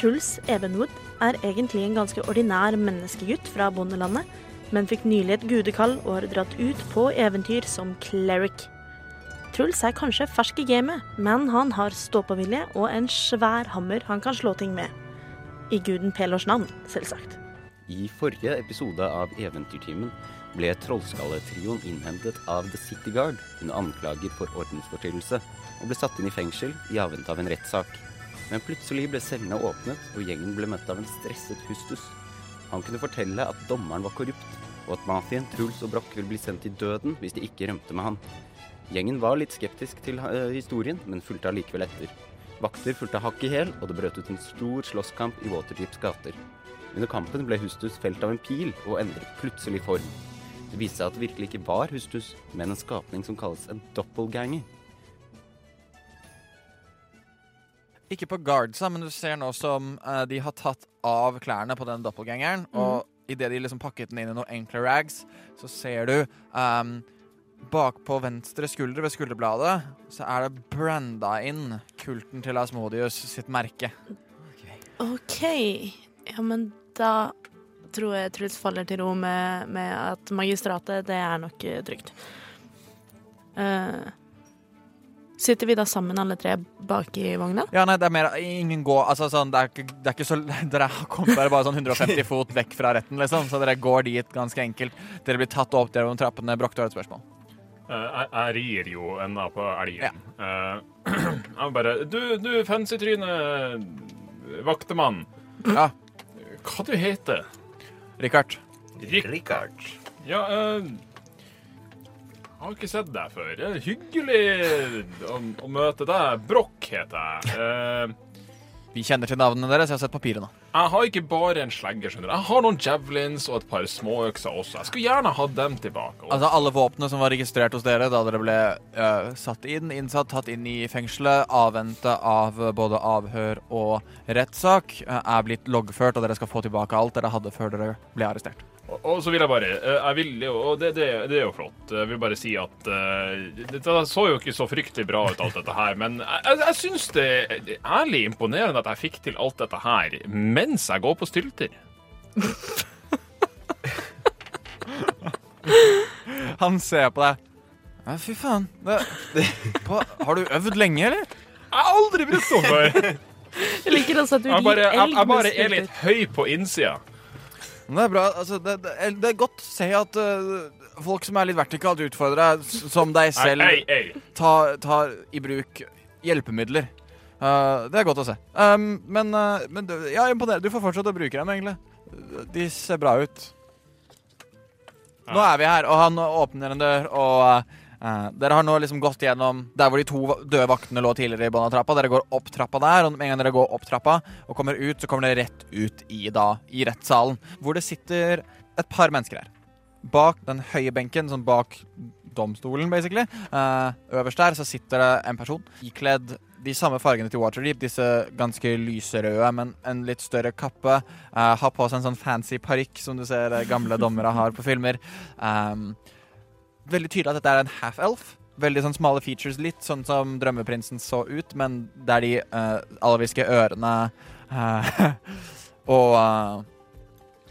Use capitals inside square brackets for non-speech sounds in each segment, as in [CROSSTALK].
Truls Evenwood er egentlig en ganske ordinær menneskegutt fra bondelandet, men fikk nylig et gudekall og har dratt ut på eventyr som cleric. Truls er kanskje fersk i gamet, men han har ståpåvilje og en svær hammer han kan slå ting med. I guden Pelors navn, selvsagt. I forrige episode av Eventyrtimen ble Trollskalletrioen innhentet av The City Guard under anklager for ordensforstyrrelse, og ble satt inn i fengsel i avvente av en rettssak. Men plutselig ble cellene åpnet, og gjengen ble møtt av en stresset Hustus. Han kunne fortelle at dommeren var korrupt, og at mafien, Truls og Broch ville bli sendt til døden hvis de ikke rømte med han. Gjengen var litt skeptisk til uh, historien, men fulgte allikevel etter. Vakter fulgte hakk i hæl, og det brøt ut en stor slåsskamp i Waterdeeps gater. Under kampen ble Hustus felt av en pil og endret plutselig form. Det viste seg at det virkelig ikke var Hustus, men en skapning som kalles en doppelganger. Ikke på guardsa, men du ser nå som eh, de har tatt av klærne på den doppelgangeren. Og idet de liksom pakket den inn i noen enkle rags, så ser du um, bakpå venstre skulder ved skulderbladet så er det branda inn kulten til Asmodius sitt merke. OK. Ja, men da tror jeg Truls faller til ro med, med at magistratet, det er nok trygt. Eh, sitter vi da sammen alle tre bak i vogna? Ja, nei, det er mer Ingen går Altså, sånn, det er ikke, det er ikke så [LAUGHS] Dere har kommet dere bare sånn 150 [LAUGHS] fot vekk fra retten, liksom, så dere går dit ganske enkelt. Dere blir tatt opp gjennom trappene. Broch, du har et spørsmål. Uh, jeg, jeg rir jo ennå på elgen. Eh, [CLEARS THROAT] jeg bare Du, du fancy-tryne vaktemann. Ja, Hva du heter Richard. Richard. Ja, eh, jeg har ikke sett deg før. Det er hyggelig å, å møte deg. Broch heter jeg. Eh, Vi kjenner til navnene deres. Jeg har sett papirene. jeg har ikke bare en slegge, skjønner du. Jeg har noen javelins og et par småøkser også. Jeg skulle gjerne hatt dem tilbake. også. Altså Alle våpnene som var registrert hos dere da dere ble uh, satt inn, innsatt, tatt inn i fengselet, avventa av både avhør og rettssak, uh, er blitt loggført, og dere skal få tilbake alt dere hadde før dere ble arrestert. Og, så vil jeg bare eh, Jeg vil og det, det, det er jo flott. Jeg vil bare si at Det Dette så jo ikke så fryktelig bra ut, alt dette her, men jeg, jeg, jeg syns det er ærlig imponerende at jeg fikk til alt dette her mens jeg går på stylter. [LAUGHS] Han ser på deg. Ja, fy faen. Det, på, har du øvd lenge, eller? Jeg har aldri blitt sånn før. Jeg liker også at du Jeg bare, rir jeg, elg jeg bare er litt høy på innsida. Men Det er bra. Altså, det, det, er- det er godt å se at øh, folk som er litt vertikalt utfordra, som deg selv, Ei, ei, ei. tar, tar i bruk hjelpemidler. Uh, det er godt å se. Um, men uh, men du, ja, imponerende. Du får fortsette å bruke dem, egentlig. De ser bra ut. Nå er vi her, og han åpner en dør, og uh, dere har nå liksom gått gjennom der hvor de to døde vaktene lå tidligere i bånn av trappa. Dere går opp trappa der, og med en gang dere går opp trappa og kommer ut, så kommer dere rett ut i, da, i rettssalen, hvor det sitter et par mennesker her. Bak den høye benken, sånn bak domstolen, basically, uh, øverst der, så sitter det en person ikledd de samme fargene til Waterdeep, disse ganske lyserøde, men en litt større kappe. Uh, har på seg en sånn fancy parykk som du ser gamle dommere har på filmer. Um, veldig tydelig at dette er en half-elf. Veldig sånn smale features, litt sånn som Drømmeprinsen så ut, men der de uh, alviske ørene uh, [LAUGHS] og uh,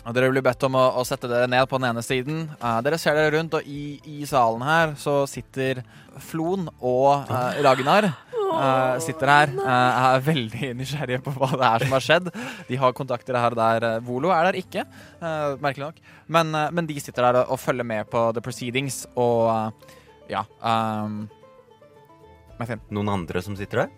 Dere blir bedt om å, å sette dere ned på den ene siden. Uh, dere ser dere rundt, og i, i salen her så sitter Flon og uh, Ragnar. Eh, sitter her. Uh, er veldig nysgjerrige på hva det er som har skjedd. De har kontakter her og der. eh, Volo er der ikke, uh, merkelig nok. Men, men de sitter der og, og følger med på the proceedings. Og ja. Um, Noen andre som sitter der?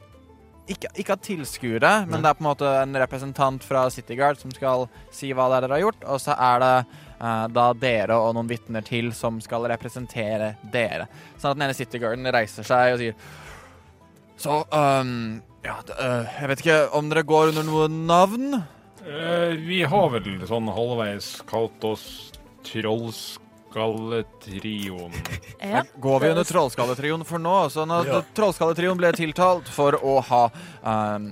Ikke, ikke av tilskuere, men Nei. det er på en måte en representant fra City Guard som skal si hva det er dere har gjort, og så er det uh, da dere og noen vitner til som skal representere dere. Sånn at den ene City Guarden reiser seg og sier Så, um, ja, d- øh, jeg vet ikke om dere går under noe navn? Eh, vi har vel sånn halvveis kalt oss Trollskalletrioen. [LAUGHS] Ja. Går vi under Trollskalletrioen for nå? Sånn at Ja. Trollskalletrioen ble tiltalt for å ha um,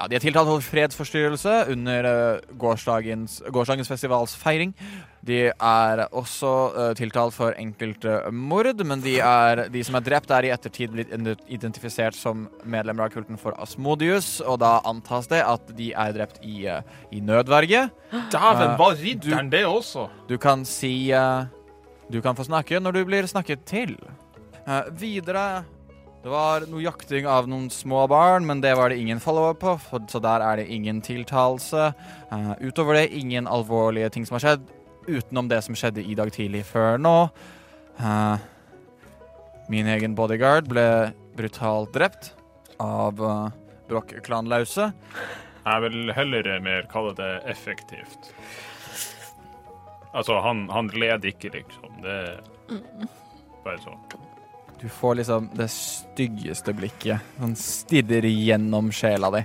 Ja, de er tiltalt for fredsforstyrrelse under uh, gårsdagens, gårsdagens festivals feiring. De er også uh, tiltalt for enkelte mord, men de, er, de som er drept, er i ettertid blitt identifisert som medlemmer av kulten for Asmodius, og da antas det at de er drept i, uh, i nødverge. Dæven, Eh, var ridderen det også? Du kan si eh, Du kan få snakke når du blir snakket til. Eh, videre Det var noe jakting av noen små barn, men det var det ingen follow-up på, så der er det ingen tiltalelse. Uh, utover det ingen alvorlige ting som har skjedd, utenom det som skjedde i dag tidlig før nå. Uh, min egen bodyguard ble brutalt drept av uh, Broch-klanlause. Jeg vil heller mer kalle det effektivt. Altså, han, han led ikke, liksom. Det er bare sånn. Du får liksom det styggeste blikket. Han stirrer gjennom sjela di.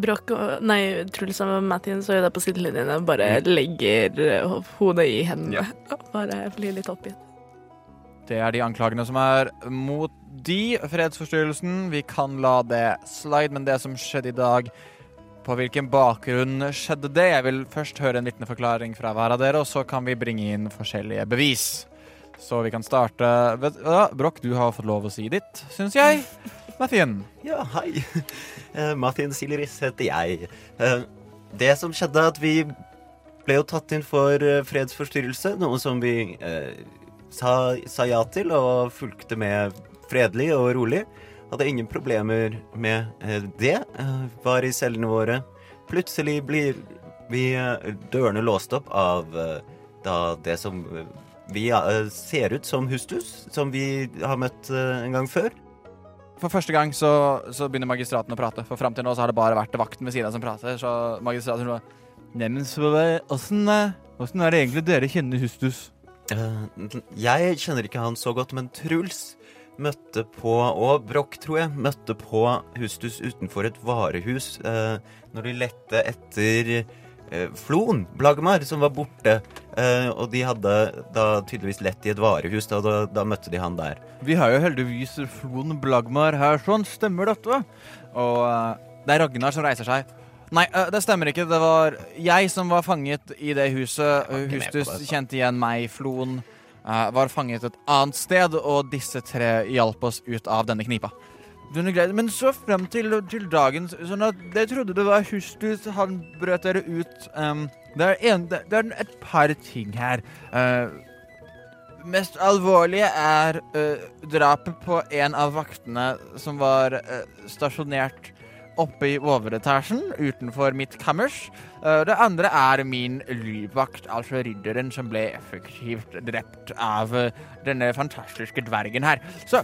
Broch og Nei, Truls og Mathien så jo det på sidelinjene. Bare legger hodet i hendene. [LAUGHS] og Bare blir litt oppgitt. Det er de anklagene som er mot de. Fredsforstyrrelsen. Vi kan la det slide, men det som skjedde i dag På hvilken bakgrunn skjedde det? Jeg vil først høre en liten forklaring fra hver av dere, og så kan vi bringe inn forskjellige bevis. Så vi kan starte ja, Broch, du har fått lov å si ditt, syns jeg. Mathien. [LAUGHS] Ja, hei. Uh, Martin Siliris heter jeg. Eh, det som skjedde, at vi ble jo tatt inn for eh, fredsforstyrrelse, noe som vi sa, sa ja til og fulgte med fredelig og rolig. Hadde ingen problemer med det. Var i cellene våre. Plutselig blir vi dørene låst opp av da det som vi eh, ser ut som Hustus, som vi har møtt eh, en gang før. For første gang så, så begynner magistraten å prate. For fram til nå så har det bare vært vakten ved siden av som prater. Så magistraten sier Neimen, åssen eh, åssen er det egentlig dere kjenner Hustus? Jeg kjenner ikke han så godt, men Truls møtte på, og Broch, tror jeg, møtte på Hustus utenfor et varehus eh, når de lette etter Flon, Blagmar, som var borte. Eh, og de hadde da tydeligvis lett i et varehus, da, da, da møtte de han der. Vi har jo heldigvis Flon Blagmar her, sånn. Stemmer dette? Og eh, det er Ragnar som reiser seg. Nei, eh, det stemmer ikke. Det var jeg som var fanget i det huset. Hustus kjente igjen meg, Flon. eh, var fanget et annet sted, og disse tre hjalp oss ut av denne knipa. Men så frem til, til dagens Sånn at Jeg trodde det var Hustus, han brøt dere ut. Um, det, er en, det, er et par ting her. Uh, mest alvorlige er uh, drapet på en av vaktene som var uh, stasjonert oppe i overetasjen utenfor mitt kammers. Det andre er min livvakt, altså ridderen som ble effektivt drept av denne fantastiske dvergen her. Så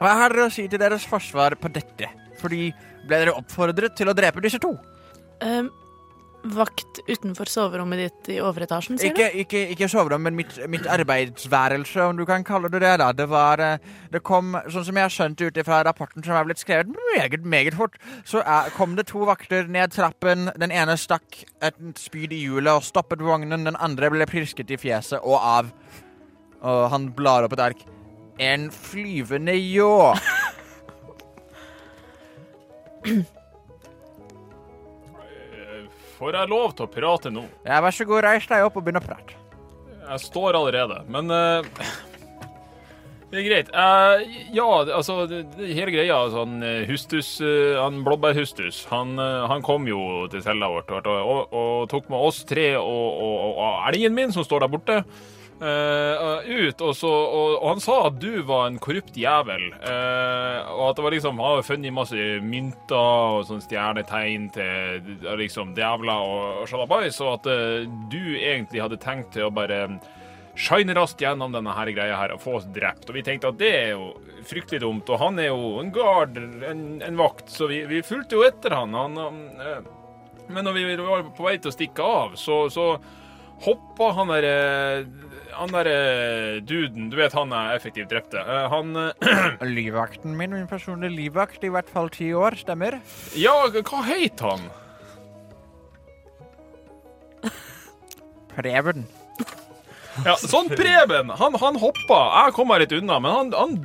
hva har dere å si til deres forsvar på dette? Fordi ble dere oppfordret til å drepe disse to? Um, vakt utenfor soverommet ditt i overetasjen, sier Ikke, ikke, ikke soverommet, men mitt, mitt arbeidsværelse, om du kan kalle det det. da. Det var, eh, det kom, sånn som jeg har skjønt ut fra rapporten som er blitt skrevet meget, meget fort, så er, kom det to vakter ned trappen. Den ene stakk et spyd i hjulet og stoppet vognen. Den andre ble prisket i fjeset og av. Og han blar opp et ark. En flyvende ljå. Får jeg lov til å prate nå? Ja, vær så god, reis deg opp og begynn å prate. Jeg står allerede, men uh, Det er greit. Uh, ja, altså, det, det, hele greia sånn, Hustus, uh, han Blåbærhustus, han, han kom jo til cella vårt og, og, og tok med oss tre og, og, og elgen min, som står der borte, eh, ut. Og, så, og, og han sa at du var en korrupt jævel. Uh, og at det var liksom, han hadde funnet masse mynter og sånn stjernetegn til liksom djevler og, og sjalabais, og at uh, du egentlig hadde tenkt til å bare shine raskt gjennom denne her greia her og få oss drept. Og vi tenkte at det er jo fryktelig dumt, og han er jo en gard, en, en vakt, så vi, vi fulgte jo etter han. han men når vi var på vei til å stikke av, så, så hoppa han derre Han der eh, duden, du vet han jeg effektivt drepte. Eh, Han eh, [CLEARS THROAT] [CLEARS THROAT] Livvakten min, min personlige livvakt, i hvert fall ti år, stemmer? Ja, hva het han? [LAUGHS] Preben. Ja, sånn Preben. Han, han hoppa. Jeg kom meg litt unna, men han, han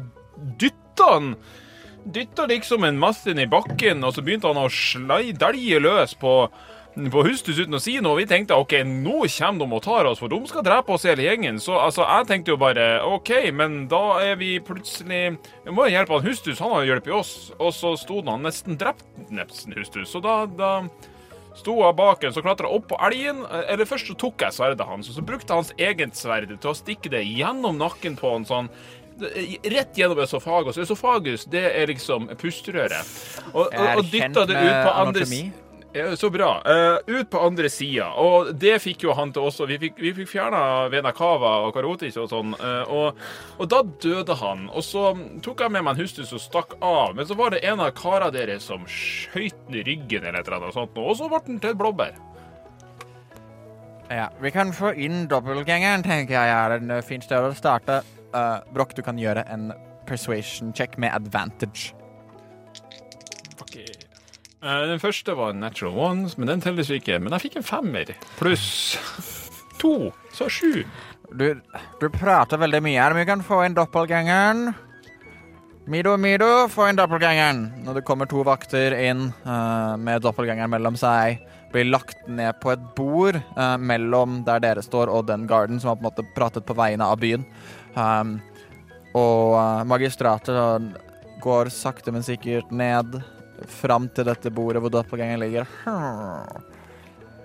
dytta han Dytta liksom en inn i bakken, og så begynte han å dælje løs på på Hustus uten å si noe. Vi tenkte OK, nå kommer de og tar oss, for de skal drepe oss hele gjengen. Så altså, jeg tenkte jo bare OK, men da er vi plutselig Vi må jo hjelpe han Hustus, han har hjulpet oss. Og så sto han nesten drept nesten Hustus. Så da, da sto hun bak en, så klatra opp på elgen. Eller først så tok jeg sverdet hans, og så brukte jeg hans eget sverd til å stikke det gjennom nakken på han sånn. Rett gjennom esofagus. Esofagus det er liksom pusterøret. Og, og, og dytta det ut på andre s- ja, så bra. Uh, ut på andre sida. Og det fikk jo han til også. Vi fikk, vi fikk fjerna Vena Cava og Karotis og sånn. uh, og, og da døde han. Og så tok jeg med meg en hustus og stakk av. Men så var det en av karene deres som skøyt den i ryggen eller et eller annet sånt. Og så ble den til et blåbær. Ja, vi kan få inn dobbeltgangeren, tenker jeg er en eh, fin sted å starte. Uh, Broch, du kan gjøre en persuasion check med advantage. Eh, den første var natural ones, men den telles ikke. Men jeg fikk en femmer pluss to, så sju. Du, du prater veldig mye her, kan få inn doppelgangeren. Mido, Mido, få inn doppelgangeren. Når det kommer to vakter inn uh, med doppelgangeren mellom seg, blir lagt ned på et bord uh, mellom der dere står og den garden som har på en måte pratet på vegne av byen. Um, og eh, magistratet går sakte, men sikkert ned fram til dette bordet hvor doppelgangeren ligger.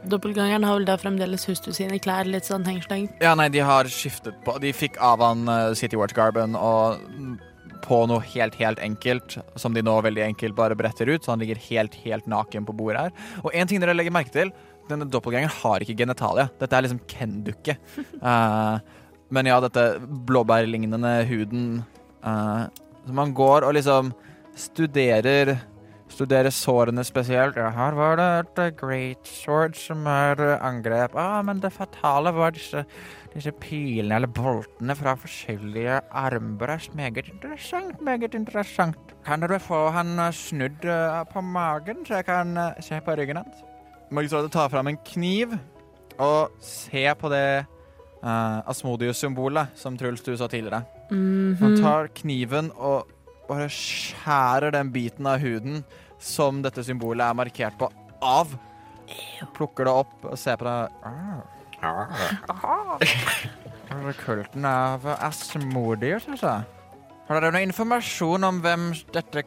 Doppelgangeren har vel da fremdeles Hustu sine klær litt sånn hengslengt. Ja, nei, de har skiftet på De fikk av han uh, City Watch-garben og på noe helt, helt enkelt, som de nå veldig enkelt bare bretter ut, så han ligger helt, helt naken på bordet her. Og en ting dere legger merke til, denne doppelgangeren har ikke genitalia. Dette er liksom Ken-dukke. Uh, [LAUGHS] men ja, dette blåbærlignende huden uh, Så man går og liksom studerer Studerer sårene spesielt. Ja, her var det et eh, great sword som er eh, angrep. Ah, men det fatale var disse, disse pilene eller boltene fra forskjellige armbrøst. Meget interessant, meget interessant. Kan dere få han eh, snudd på magen, så jeg kan se på ryggen hans? Magistratet tar fram en kniv og ser på det uh, Asmodius-symbolet som Truls du sa tidligere. Mhm. Han tar kniven og bare skjærer den biten av huden som dette symbolet er markert på, av. Plukker det opp og ser på det. Ah. [LAUGHS] Kulten av Asmodeer, syns jeg. Har dere noe informasjon om hvem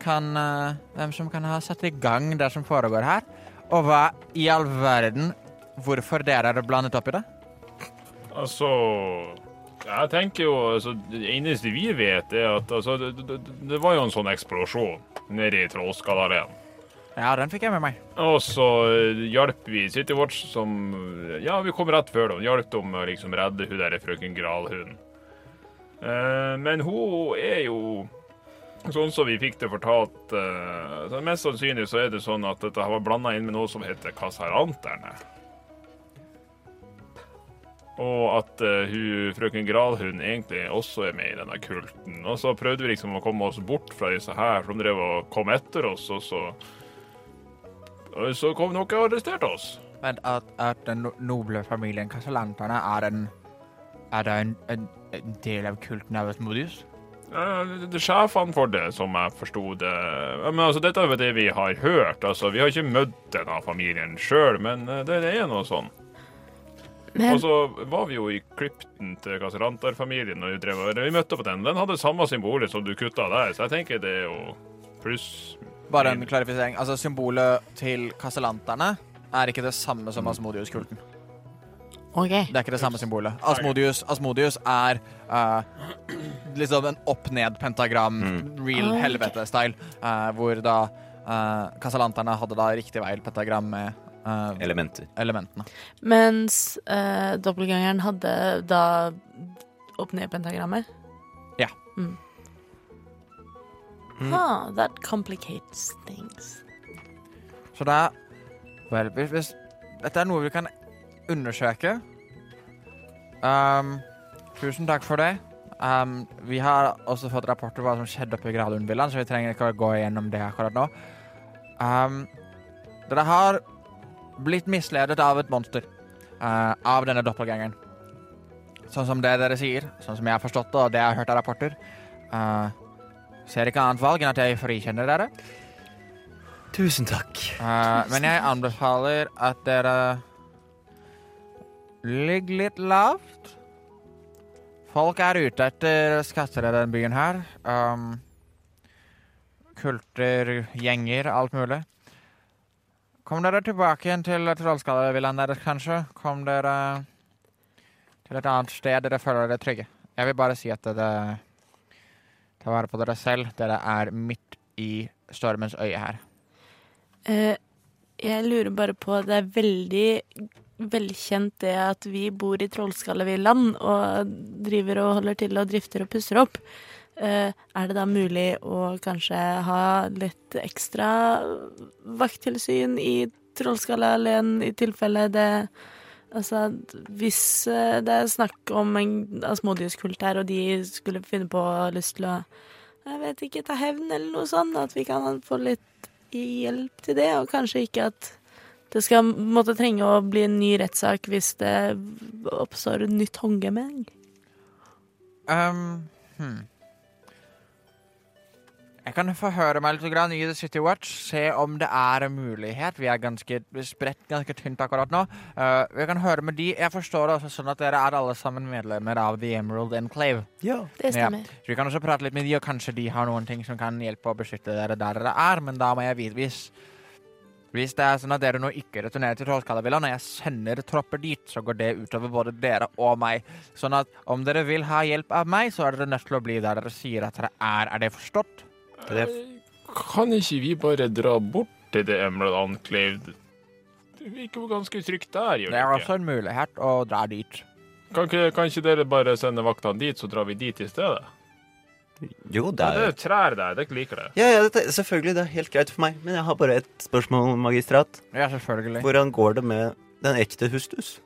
kan eh, Hvem som kan ha satt i gang det som foregår her? Og hva i all verden Hvorfor dere er blandet opp i det? Altså Jeg tenker jo altså, Det eneste vi vet, er at altså, det, det, det var jo en sånn eksplosjon nede i Trollskallareen. Ja, den fikk jeg med meg. Og så eh, hjalp vi City Watch som Ja, vi kom rett før dem. Hjalp dem å liksom redde hun der frøken Gralhunden. Eh, men hun er jo Sånn som vi fikk det fortalt eh, Mest sannsynlig så er det sånn at dette var blanda inn med noe som heter kasaranterne. Og at uh, hun, frøken Gralhund egentlig også er med i denne kulten. Og så prøvde vi liksom å komme oss bort fra disse her som drev og kom etter oss, og så så kom noen og arresterte oss. Men at, at den noble familien Casalanterne er en Er det en, en, en del av kulten av Asmodius? Det sjefene for det, som jeg forsto det. Men altså, dette er jo det vi har hørt. Altså, vi har ikke møtt denne familien sjøl, men eh, det, det er noe sånn. Men Og så var vi jo i krypten til Casarantar-familien, og vi, drev, og- vi møtte på den. Den hadde samme symbolet som du kutta der, så jeg tenker det er jo pluss. Bare en klarifisering. Altså, symbolet til kastellanterne er ikke det samme som Asmodius-kulten. Okay. Det er ikke det samme symbolet. Asmodius, Asmodius er uh, liksom en opp-ned-pentagram, real okay. helvete-style, uh, hvor da uh, Casalanterne hadde da riktig vei pentagram med uh, Elementer. elementene. Mens uh, dobbeltgangeren hadde da opp-ned-pentagrammet? Ja. Mm. Mm. Huh, that complicates things. Så da Vel, hvis, hvis dette er noe vi kan undersøke um, Tusen takk for det. Um, vi har også fått rapporter om hva som skjedde oppe i Gradlundvillaen, så vi trenger ikke å gå igjennom det akkurat nå. Um, dere har blitt misledet av et monster. uh, av denne doppelgangeren. Sånn som det dere sier, sånn som jeg har forstått det, og det jeg har hørt av rapporter. Uh, ser ikke annet valg enn at jeg frikjenner dere. Tusen takk. Uh, men jeg anbefaler at dere ligger litt lavt. Folk er ute etter skatter i denne byen her. Um, kulter, gjenger, alt mulig. Kom dere tilbake igjen til Trollskallevillaen deres, kanskje? Kom dere til et annet sted dere føler dere trygge. Jeg vil bare si at dere tar vare på dere selv. Dere er midt i stormens øye her. Eh, jeg lurer bare på Det er veldig velkjent det at vi bor i Trollskallevillaen og driver og holder til og drifter og pusser opp. Eh, er det da mulig å kanskje ha litt ekstra vakttilsyn i Trollskallealleen i tilfelle det Altså, hvis eh, det er snakk om en Asmodius-kult her, og de skulle finne på lyst til å Jeg vet ikke, ta hevn eller noe sånt, at vi kan få litt hjelp til det, og kanskje ikke at det skal måtte trenge å bli en ny rettssak hvis det oppstår et nytt håndgemeng. Um, hmm. Jeg kan forhøre meg litt grann i The City Watch, se om det er en mulighet. Vi er ganske spredt ganske tynt akkurat nå. Uh, vi kan høre med de. Jeg forstår det også sånn at dere er alle sammen medlemmer av The Emerald Enclave. Ja. Det stemmer. Så vi kan også prate litt med de, og kanskje de har noen ting som kan hjelpe å beskytte dere der dere er, men da må jeg vite hvis hvis det er sånn at dere nå ikke returnerer til Trollskallavillaen, og jeg sender tropper dit, så går det utover både dere og meg. Sånn at om dere vil ha hjelp av meg, så er dere nødt til å bli der dere sier at dere er. Er det forstått? Det er Kan ikke vi bare dra bort til The Emerald Enclave? Det virker jo ganske trygt der, gjør Det er det også en mulighet å dra dit. Kan ikke, kan ikke dere bare sende vaktene dit, så drar vi dit i stedet? Jo, det Det er jo trær der, dere liker det. ja, ja, dette, selvfølgelig. Det er helt greit for meg. Men jeg har bare et spørsmål, magistrat. Ja, selvfølgelig. Hvordan går det med den ekte hustus?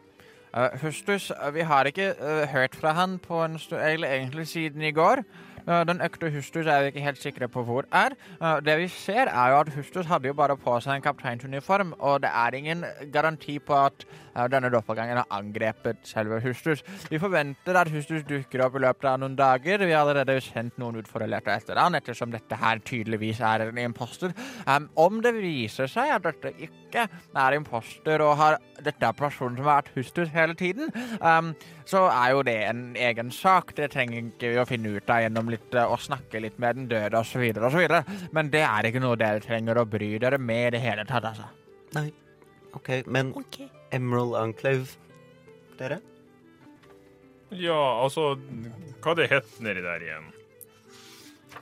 Uh, Hustus, uh, vi har ikke uh, hørt fra han på en stund, egentlig siden i går. Uh, den økte Hustus er vi ikke helt sikre på hvor er. Uh, det vi ser, er jo at Hustus hadde jo bare på seg en kapteinsuniform, og det er ingen garanti på at uh, denne doppelgangeren har angrepet selve Hustus. Vi forventer at Hustus dukker opp i løpet av noen dager. Vi har allerede sendt noen ut for å lete etter han, ettersom dette her tydeligvis er en imposter. Um, om det viser seg at dette ikke er imposter og har dette er personen som har vært hustus hele tiden, um, så er jo det en egen sak. Det trenger ikke vi å finne ut av gjennom litt og snakke litt med den døde osv. osv. Men det er ikke noe dere trenger å bry dere med i det hele tatt, altså. Nei. OK, men okay. Emerald Enclave Dere? Ja, altså Hva det het nedi der igjen?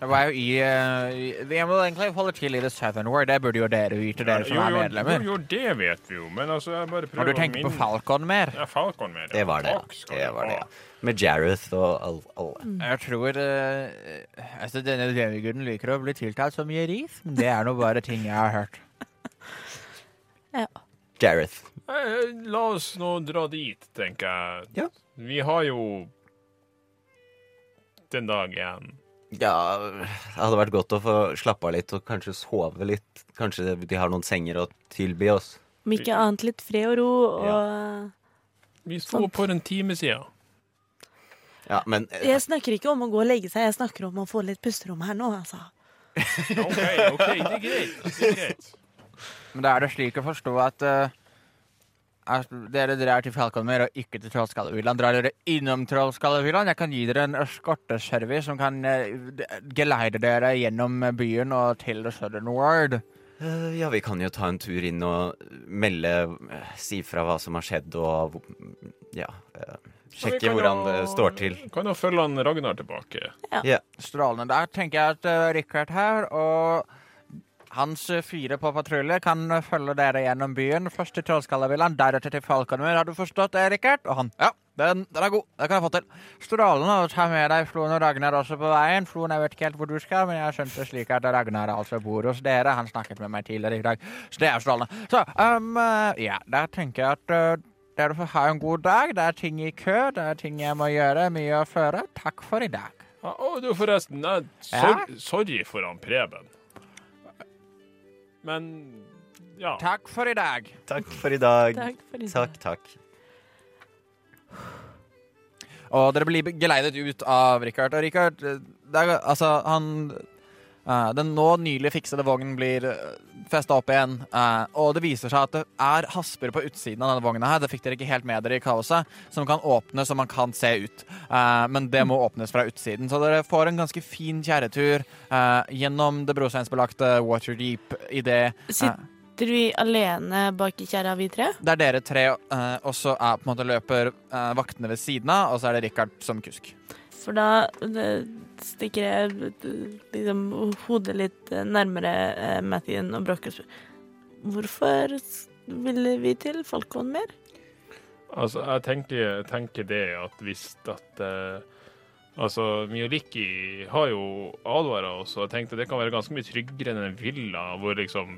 Det var jo i, uh, i The Emerald Enclave til i The Southern War. Det burde jo dere vite, dere som jo, er medlemmer. Jo, jo, det vet vi jo, men altså, jeg bare prøver Har du tenkt på Falcon mer? Ja, Falcon mer. ja. Det var det. ja. Det var det, ja. Med Jareth og all- alle. Jeg tror uh, altså Denne demiguden liker å bli tiltalt som Jerif, men det er nå bare ting jeg har hørt. [LAUGHS] Jareth. Eh, La oss nå dra dit, tenker jeg. Ja. Vi har jo den dag igjen. Ja, det hadde vært godt å få slappe av litt og kanskje sove litt. Kanskje de har noen senger å tilby oss. Om ikke annet litt fred og ro og Vi sto opp for en time siden. Ja, men eh, Jeg snakker ikke om å gå og legge seg, jeg snakker om å få litt pusterom her nå, altså. OK, OK, det er greit. Det er greit. Men da er det slik å forstå at, uh, at dere drar til Falconmer og ikke til Trollskallevillaen. Drar dere innom Trollskallevillaen? Jeg kan gi dere en eskorteservice som kan eh, geleide dere gjennom byen og til Southern Ward. eh, ja, vi kan jo ta en tur inn og melde eh, Si fra hva som har skjedd, og ja Sjekke hvordan det står til. Kan jo følge han Ragnar tilbake. Ja. Strålende. Der tenker jeg at uh, Richard her og hans eh, fire på patrulje kan eh, følge dere gjennom byen. Først til Trollskallavillaen, deretter til Falkonmyr. Har du forstått det, Rikard? Og han ja, den, den er god. Det kan jeg få til. Strålende å ta med deg Floen og Ragnar også på veien. Floen, jeg vet ikke helt hvor du skal, men jeg har skjønt det slik at Ragnar altså bor hos dere. Han snakket med meg tidligere i dag, så det er strålende. Så um, eh, ja, da tenker jeg at uh, dere får ha en god dag. Det er ting i kø, det er ting jeg må gjøre, mye å føre. Takk for i dag. Ja, Å, du, forresten. Nei, sorry, sorry for han Preben. Men ja. Takk for i dag. Takk for i dag. Takk for i dag. Takk, takk. Og dere blir geleidet ut av Richard. Og Richard, eh, det er, altså, han eh, Den nå nylig fiksede vognen blir festa opp igjen, eh, og det viser seg at det er hasper på utsiden av denne vogna her. Det fikk dere ikke helt med dere i kaoset, som kan åpnes så man kan se ut. Eh, men det må åpnes fra utsiden, så dere får en ganske fin kjerretur eh, gjennom det brosteinsbelagte Waterdeep i det eh, Sitter vi alene bak i kjerra, vi tre? Det er dere tre, eh, og så er på en måte løper eh, vaktene ved siden av, og så er det Richard som kusk. For da eh, stikker liksom hodet litt eh, nærmere eh, Mathien og Broch og spør Hvorfor ville vi til Falcon mer? Altså, jeg tenker, tenker det at hvis at eh, Altså, Mioliki har jo advara oss, og jeg tenkte det kan være ganske mye tryggere enn en villa hvor liksom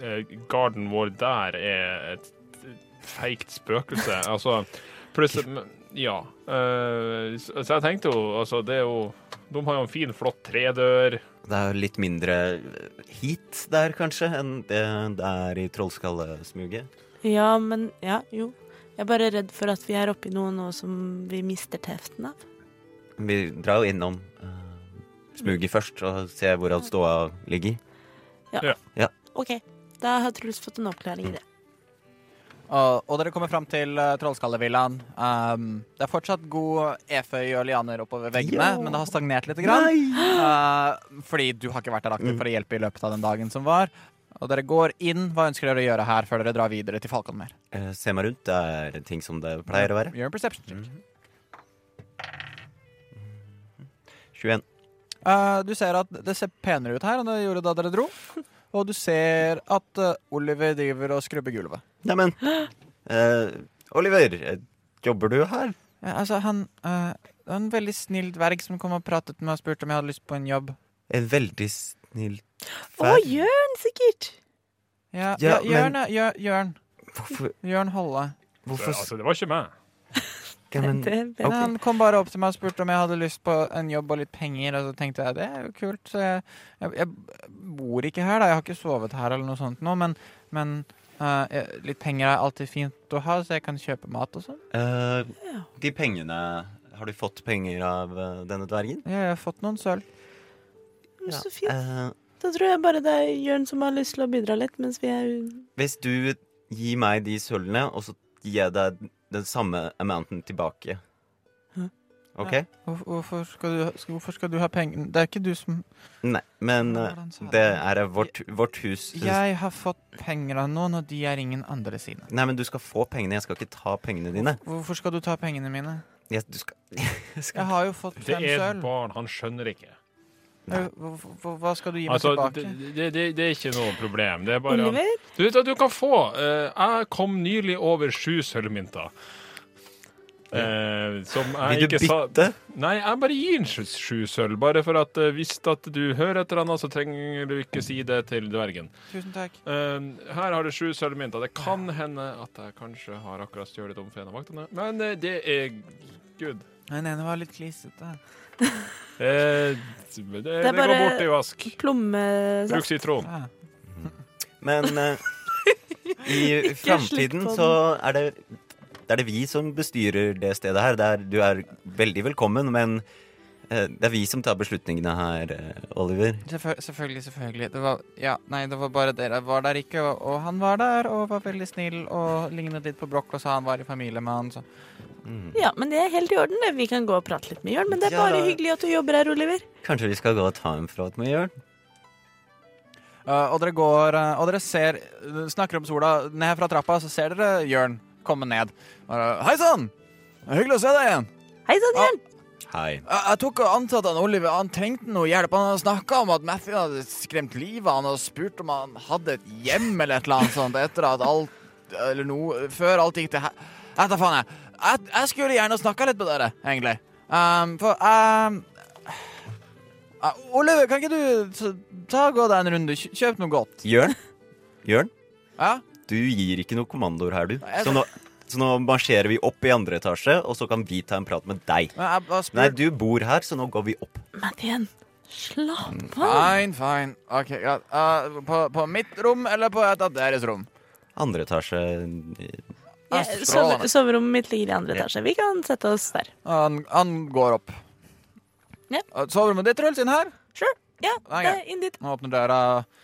eh, garden vår der er et feigt spøkelse. Altså, plutselig Ja. eh, så jeg tenkte jo Altså, det er jo De har jo en fin, flott tredør. Det er jo litt mindre heat der, kanskje, enn det det er i Trollskallesmuget. Ja, men Ja, jo. Jeg er bare redd for at vi er oppi noe nå som vi mister teften av. Vi drar jo innom uh, smuget først og ser hvor alt ståa ligger. Ja. OK, da har Truls fått en oppklaring i det. Og, og dere kommer fram til uh, Trollskallevillaen. Um, det er fortsatt god eføy og lianer oppover veggene, Ja. men det har stagnert litt. Grann. Uh, fordi du har ikke vært der aktiv for å hjelpe i løpet av den dagen som var. Og dere går inn. Hva ønsker dere å gjøre her før dere drar videre til Falkonmer? Uh, se meg rundt. Det er ting som det pleier å være. Gjør en perception check. 21. Uh, du ser at det ser penere ut her enn det gjorde da dere dro. Og du ser at uh, Oliver driver og skrubber gulvet. Neimen, uh, Oliver, eh, jobber du her? Ja, altså, han uh, det var en veldig snill dverg som kom og pratet med meg og spurte om jeg hadde lyst på en jobb. En veldig snill Å, Jørn, sikkert! Ja, Ja, ja, Jørn, men... Jør- Jørn. Hvorfor, Jørn Holle. hvorfor Altså, det var ikke meg. [LAUGHS] ja, men, [LAUGHS] okay. Han kom bare opp til meg og spurte om jeg hadde lyst på en jobb og litt penger. Og så tenkte jeg det er jo kult. Så jeg, jeg, jeg bor ikke her, da. Jeg har ikke sovet her eller noe sånt nå, men, men eh, jeg- litt penger er alltid fint å ha, så jeg kan kjøpe mat og sånn. Uh, De pengene Har du fått penger av denne dvergen? Ja, jeg har fått noen sølv. Ja. Så fint. Uh, Da tror jeg bare det er Jørn som har lyst til å bidra litt, mens vi er hvis du gir meg de sølvene, og så gir jeg deg den samme amounten tilbake. OK? Hvor, hvorfor, skal du, hvorfor skal du ha penger? Det er ikke du som Nei, men eh, det er vårt, vårt hus. Jeg har fått penger av noen, og de er ingen andre sine. Nei, men du skal få pengene. Jeg skal ikke ta pengene dine. Hvorfor skal du ta pengene mine? Jeg, du skal, [LAUGHS] jeg Jeg har jo fått fem sølv. Det er et barn, han skjønner ikke. Eh, hva- skal du gi meg Altså, tilbake? det, det, det, det er ikke noe problem. Det er bare Oliver? Du vet at du kan få eh, Jeg kom nylig over sju sølvmynter. Eh, som jeg Vil du ikke sa bytte? Nei, jeg bare gir en sju, sju sølv. Bare for at eh, hvis at du hører et eller annet, så trenger du ikke si det til dvergen. Tusen takk. Eh, her har du sju sølvmynter. Det kan hende at jeg kanskje har akkurat stjålet om for en av vaktene, men eh, det er good. Den ene var litt klissete. [LAUGHS] Eh, det, det, det går bare- bort i vask. Bruk sitron. Ja. Men eh, [LAUGHS] i framtiden på så er det det er det vi som bestyrer det stedet her. Det er, du er veldig velkommen, men eh, det er vi som tar beslutningene her, eh, Oliver. Selvfø- selvfølgelig, selvfølgelig. Det var, ja, nei, det var bare dere var der ikke, og, og han var der og var veldig snill og lignet litt på Broch og sa han var i familie med han. Så. Mm. Ja, men det er helt i orden. det. Vi kan gå og prate litt med Jørn. Men det er Ja. bare hyggelig at du jobber her, Oliver. Kanskje vi skal gå og ta en prat med Jørn? Uh, og dere går uh, Og dere ser Snakker om sola ned fra trappa, så ser dere Jørn komme ned. Hei sann! Hyggelig å se deg igjen. Hei sann, Ja. Hei. Jeg, jeg tok og ansatte han Oliver. Han trengte noe hjelp. Han snakka om at Matthew hadde skremt livet av han og spurt om han hadde et hjem eller et eller annet sånt etter at alt Eller noe Før alt gikk til. Jeg tar faen, jeg. jeg. Jeg skulle gjerne snakka litt med dere, egentlig. Um, for um, uh, Oliver, kan ikke du ta, ta gå deg en runde? Kjøp noe godt. Jørn? Jørn? Ja? Du gir ikke noen kommandoer her, du. Så nå, så nå marsjerer vi opp i andre etasje, og så kan vi ta en prat med deg. Men jeg bare Nei, du bor her, så nå går vi opp. Mathien, slapp Mm. av. Fine, fine. OK, greit. Uh, på, på mitt rom eller på et av deres rom? Andre etasje Ja, Jeg- strålende. Soverommet mitt ligger i andre etasje. Vi kan sette oss der. Han, han går opp. Ja. Uh, Soverommet ditt, Truls, inn her? Sure. Ja, det er inn dit. Han åpner døra,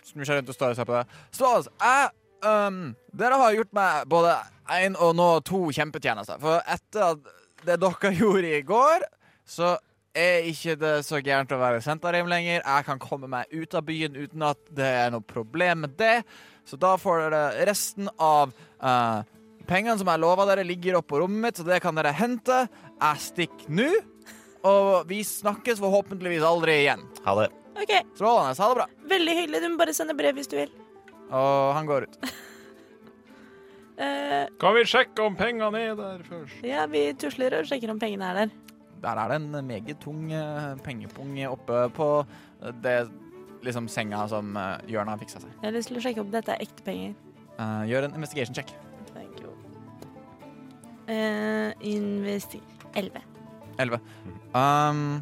snur seg rundt og står og ser på deg. Ståles, jeg um, Dere har gjort meg både én og nå to kjempetjenester. For etter at det dere [LAUGHS] gjorde i går, så er ikke det så gærent å være Sentarim lenger. Jeg kan komme meg ut av byen uten at det er noe problem med det. Så da får dere resten av uh, pengene som jeg lova dere, ligger oppe på rommet mitt, så det kan dere hente. Jeg stikker nå. Og vi snakkes forhåpentligvis aldri igjen. Ha det. Okay. Strålende. Ha det bra. veldig hyggelig. Du må bare sende brev hvis du vil. Og han går ut. [LAUGHS] Eh, Kan vi sjekke om pengene er der først? ja, vi tusler og sjekker om pengene er der. Der er det en meget tung eh, pengepung oppe på eh, det liksom senga som uh, Jørn har fiksa seg. Jeg har lyst til å sjekke om dette er ekte penger. Eh, gjør en investigation check. Thank you. Eh, investi... 11. 11. Um,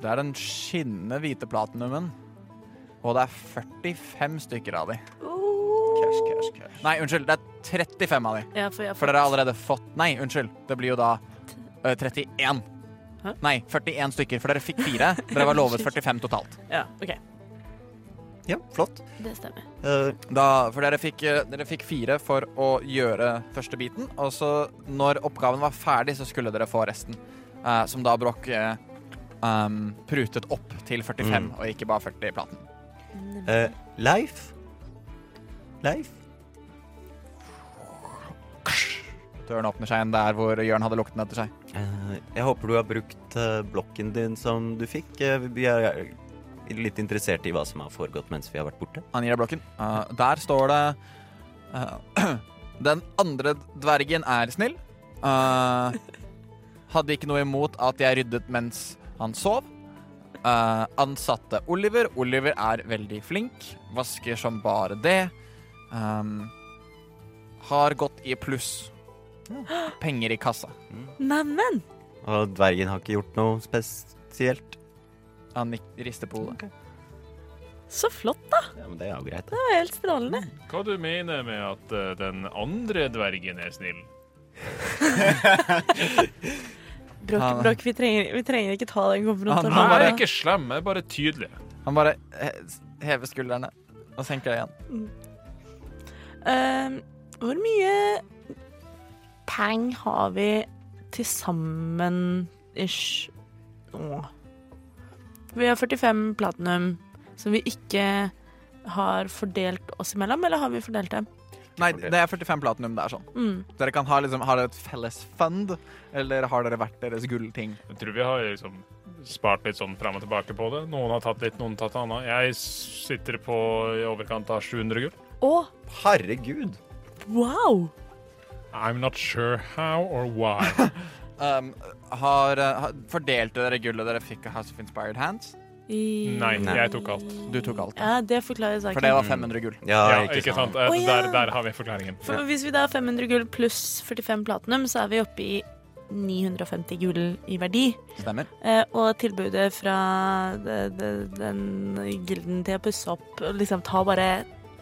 det er den skinnende hvite platinumen. Og det er 45 stykker av de. Oh. Nei, unnskyld. Det er 35 av de. Ja, for jeg har For dere har allerede fått Nei, unnskyld. Det blir jo da ø, 31. Hæ? Nei, 41 stykker, for dere fikk fire. Dere var lovet [LAUGHS] 45 totalt. Ja, OK. Ja, flott. Det stemmer. Eh, Da, for dere fikk, eh, dere fikk fire for å gjøre første biten, og så når oppgaven var ferdig, så skulle dere få resten. eh, som da Broch eh, um, prutet opp til 45, Mm. og ikke bare 40 i platen. Eh, Leif? Leif? Døren åpner seg igjen der hvor Jørn hadde lukten etter seg. Eh, jeg håper du har brukt eh, blokken din som du fikk. Eh, vi er litt interessert i hva som har foregått mens vi har vært borte. Han gir deg blokken. Eh, der står det eh, [CLEARS THROAT] Den andre dvergen er snill. Eh, hadde ikke noe imot at jeg ryddet mens han sov. Eh, ansatte Oliver. Oliver er veldig flink. Vasker som bare det. Um, har gått i pluss. Penger i kassa. Neimen! Og dvergen har ikke gjort noe spesielt. Han rister på hodet. Så flott, da. Ja, men det er jo greit. Det var helt strålende. Hva du mener med at uh, den andre dvergen er snill? [LAUGHS] [LAUGHS] Brokk, Han- Brokk, vi, trenger, vi trenger ikke ta den Han- konfrontasjonen. han Jeg er ikke slem, er bare tydelig. Han bare hever skuldrene og senker det igjen. Uh, hvor mye peng har vi til sammen ish nå? Vi har 45 platinum som vi ikke har fordelt oss imellom, eller har vi fordelt dem? Nei, det er 45 platinum. Det er sånn. Mm. Dere kan ha, liksom, Har dere et felles fund, eller har dere hvert deres gullting? Jeg tror vi har liksom spart litt sånn frem og tilbake på det. Noen har tatt litt, noen har tatt annet. Jeg sitter på i overkant av 700 gull. Å, Herregud! wow! I'm not sure how or why. [LAUGHS] Um, har, uh, har- Fordelte dere gullet dere fikk av House of Inspired Hands? I... Nei, Nei. jeg tok alt. Du tok alt. Ja, det forklarer saken. For det var 500 gull. Ja, Ja, ikke sant? sant? Oh, ja. Der, der har vi forklaringen. For hvis vi da har 500 gull pluss 45 platinum, så er vi oppe i 950 gull i verdi. Stemmer. Eh, og tilbudet fra det, det, den gilden til å pusse opp liksom ta bare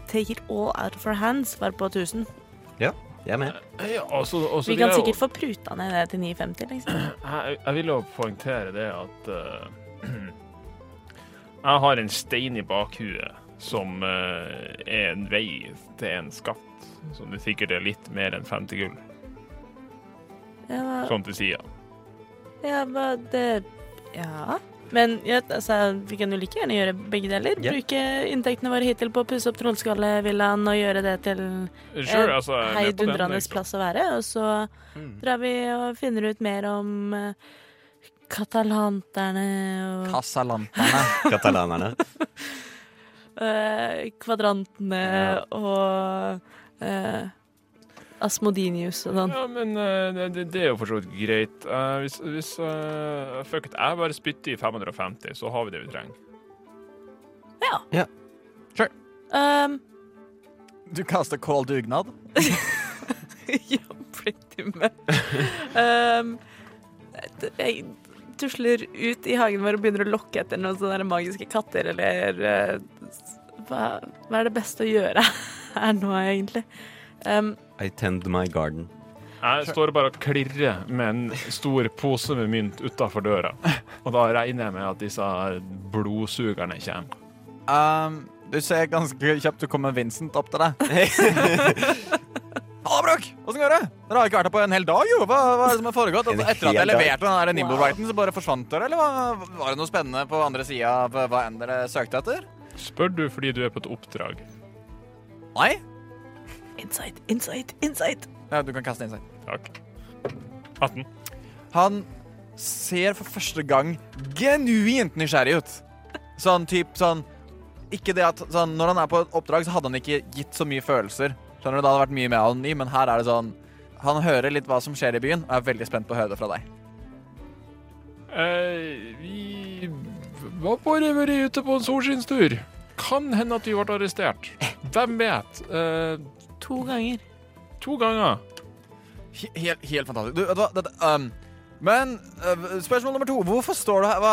Take it all out of our hands var på 1000. Ja. Jeg er med. Ja, også, også Vi kan sikkert få pruta ned det til 950, liksom. [CLEARS THROAT] Jeg, jeg vil jo poengtere det at eh, [CLEARS THROAT] Jeg har en stein i bakhuet som eh, er en vei til en skatt. Som det sikkert er litt mer enn 50 gull, Ja, sånn til sida. ja hva det Ja. Men ja, altså, vi kan jo like gjerne gjøre begge deler. Yeah. Bruke inntektene våre hittil på å pusse opp Trollskallevillaen og gjøre det til Sure, altså, den, heidundrende plass å være. Og så drar vi og finner ut mer om eh, katalanterne og Casalanterne. [LAUGHS] Katalanerne. eh, kvadrantene Ja. og eh, Asmodinius og sånn. Ja, men uh, det, det er jo for så vidt greit. Uh, hvis hvis uh, Fuck it, jeg bare spytter i 550, så har vi det vi trenger. Um, Du kaster kål dugnad. [LAUGHS] ja, pretty much. [LAUGHS] Um, jeg tusler ut i hagen vår og begynner å lokke etter noen sånne magiske katter, eller eh, hva, hva er det beste å gjøre [LAUGHS] her nå, egentlig? Um, I tend my garden. Jeg står bare og klirrer med en stor pose med mynt utafor døra. Og da regner jeg med at disse blodsugerne kommer. Um, du ser ganske kjapt du kommer Vincent opp til deg. [LAUGHS] Halla, Brokk! Åssen går det? Dere har ikke vært her på en hel dag, jo. Hva, hva er det som har foregått? Altså, etter at jeg leverte den der nimble-writen så bare forsvant dere? Eller hva, var det noe spennende på andre sida av hva enn dere søkte etter? Spør du fordi du er på et oppdrag? Nei? insight, insight, insight. Ja, du kan kaste insight. Takk. 18. Han ser for første gang genuint nysgjerrig ut. Sånn typ sånn Ikke det at sånn, Når han er på et oppdrag, så hadde han ikke gitt så mye følelser. Skjønner du, Det hadde vært mye mer anonym, men her er det sånn Han hører litt hva som skjer i byen, og er veldig spent på å høre det fra deg. Eh, vi var bare vært ute på en solskinnstur. Kan hende at vi ble arrestert. Hvem vet? Eh, To ganger. to ganger. He- Helt, helt fantastisk. Du, vet du hva? Dette, um, men uh, spørsmål nummer to. Hvorfor står du her? Hva,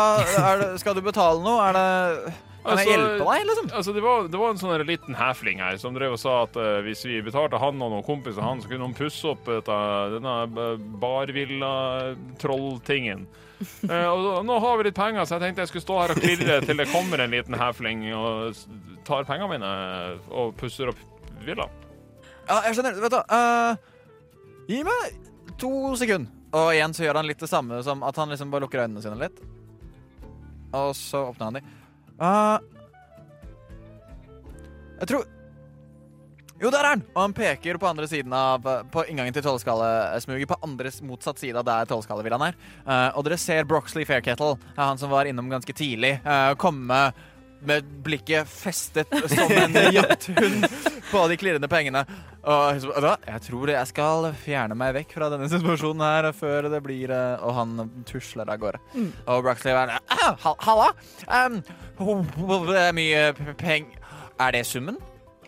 er det, skal du betale noe? Er det Kan jeg Altså, hjelpe deg, liksom? Altså, det, var, det var en sånn liten hæfling her som drev og sa at uh, hvis vi betalte han og noen kompiser han, så kunne han pusse opp dette, denne eh, barvilla-trolltingen. Uh, [LAUGHS] og nå har vi litt penger, så jeg tenkte jeg skulle stå her og klirre til det kommer en liten hæfling og tar pengene mine og pusser opp villaen. Ja, jeg skjønner. Vet du uh, Gi meg to sekunder. Og igjen så gjør han litt det samme som at han liksom bare lukker øynene sine litt. Og så åpner han de. Uh, jeg tror Jo, der er han! Og han peker på andre siden av På inngangen til tolvskallesmuget. På andre motsatt side av der tolvskallevillaen er. Uh, og dere ser Broxley Fairkettle, han som var innom ganske tidlig, uh, komme med blikket festet som en jakthund på de klirrende pengene. Og hva? jeg tror jeg skal fjerne meg vekk fra denne situasjonen her før det blir eh, Og han tusler av gårde. Og Broxley er ah, hal- Halla! Um, det er mye peng... Er det summen?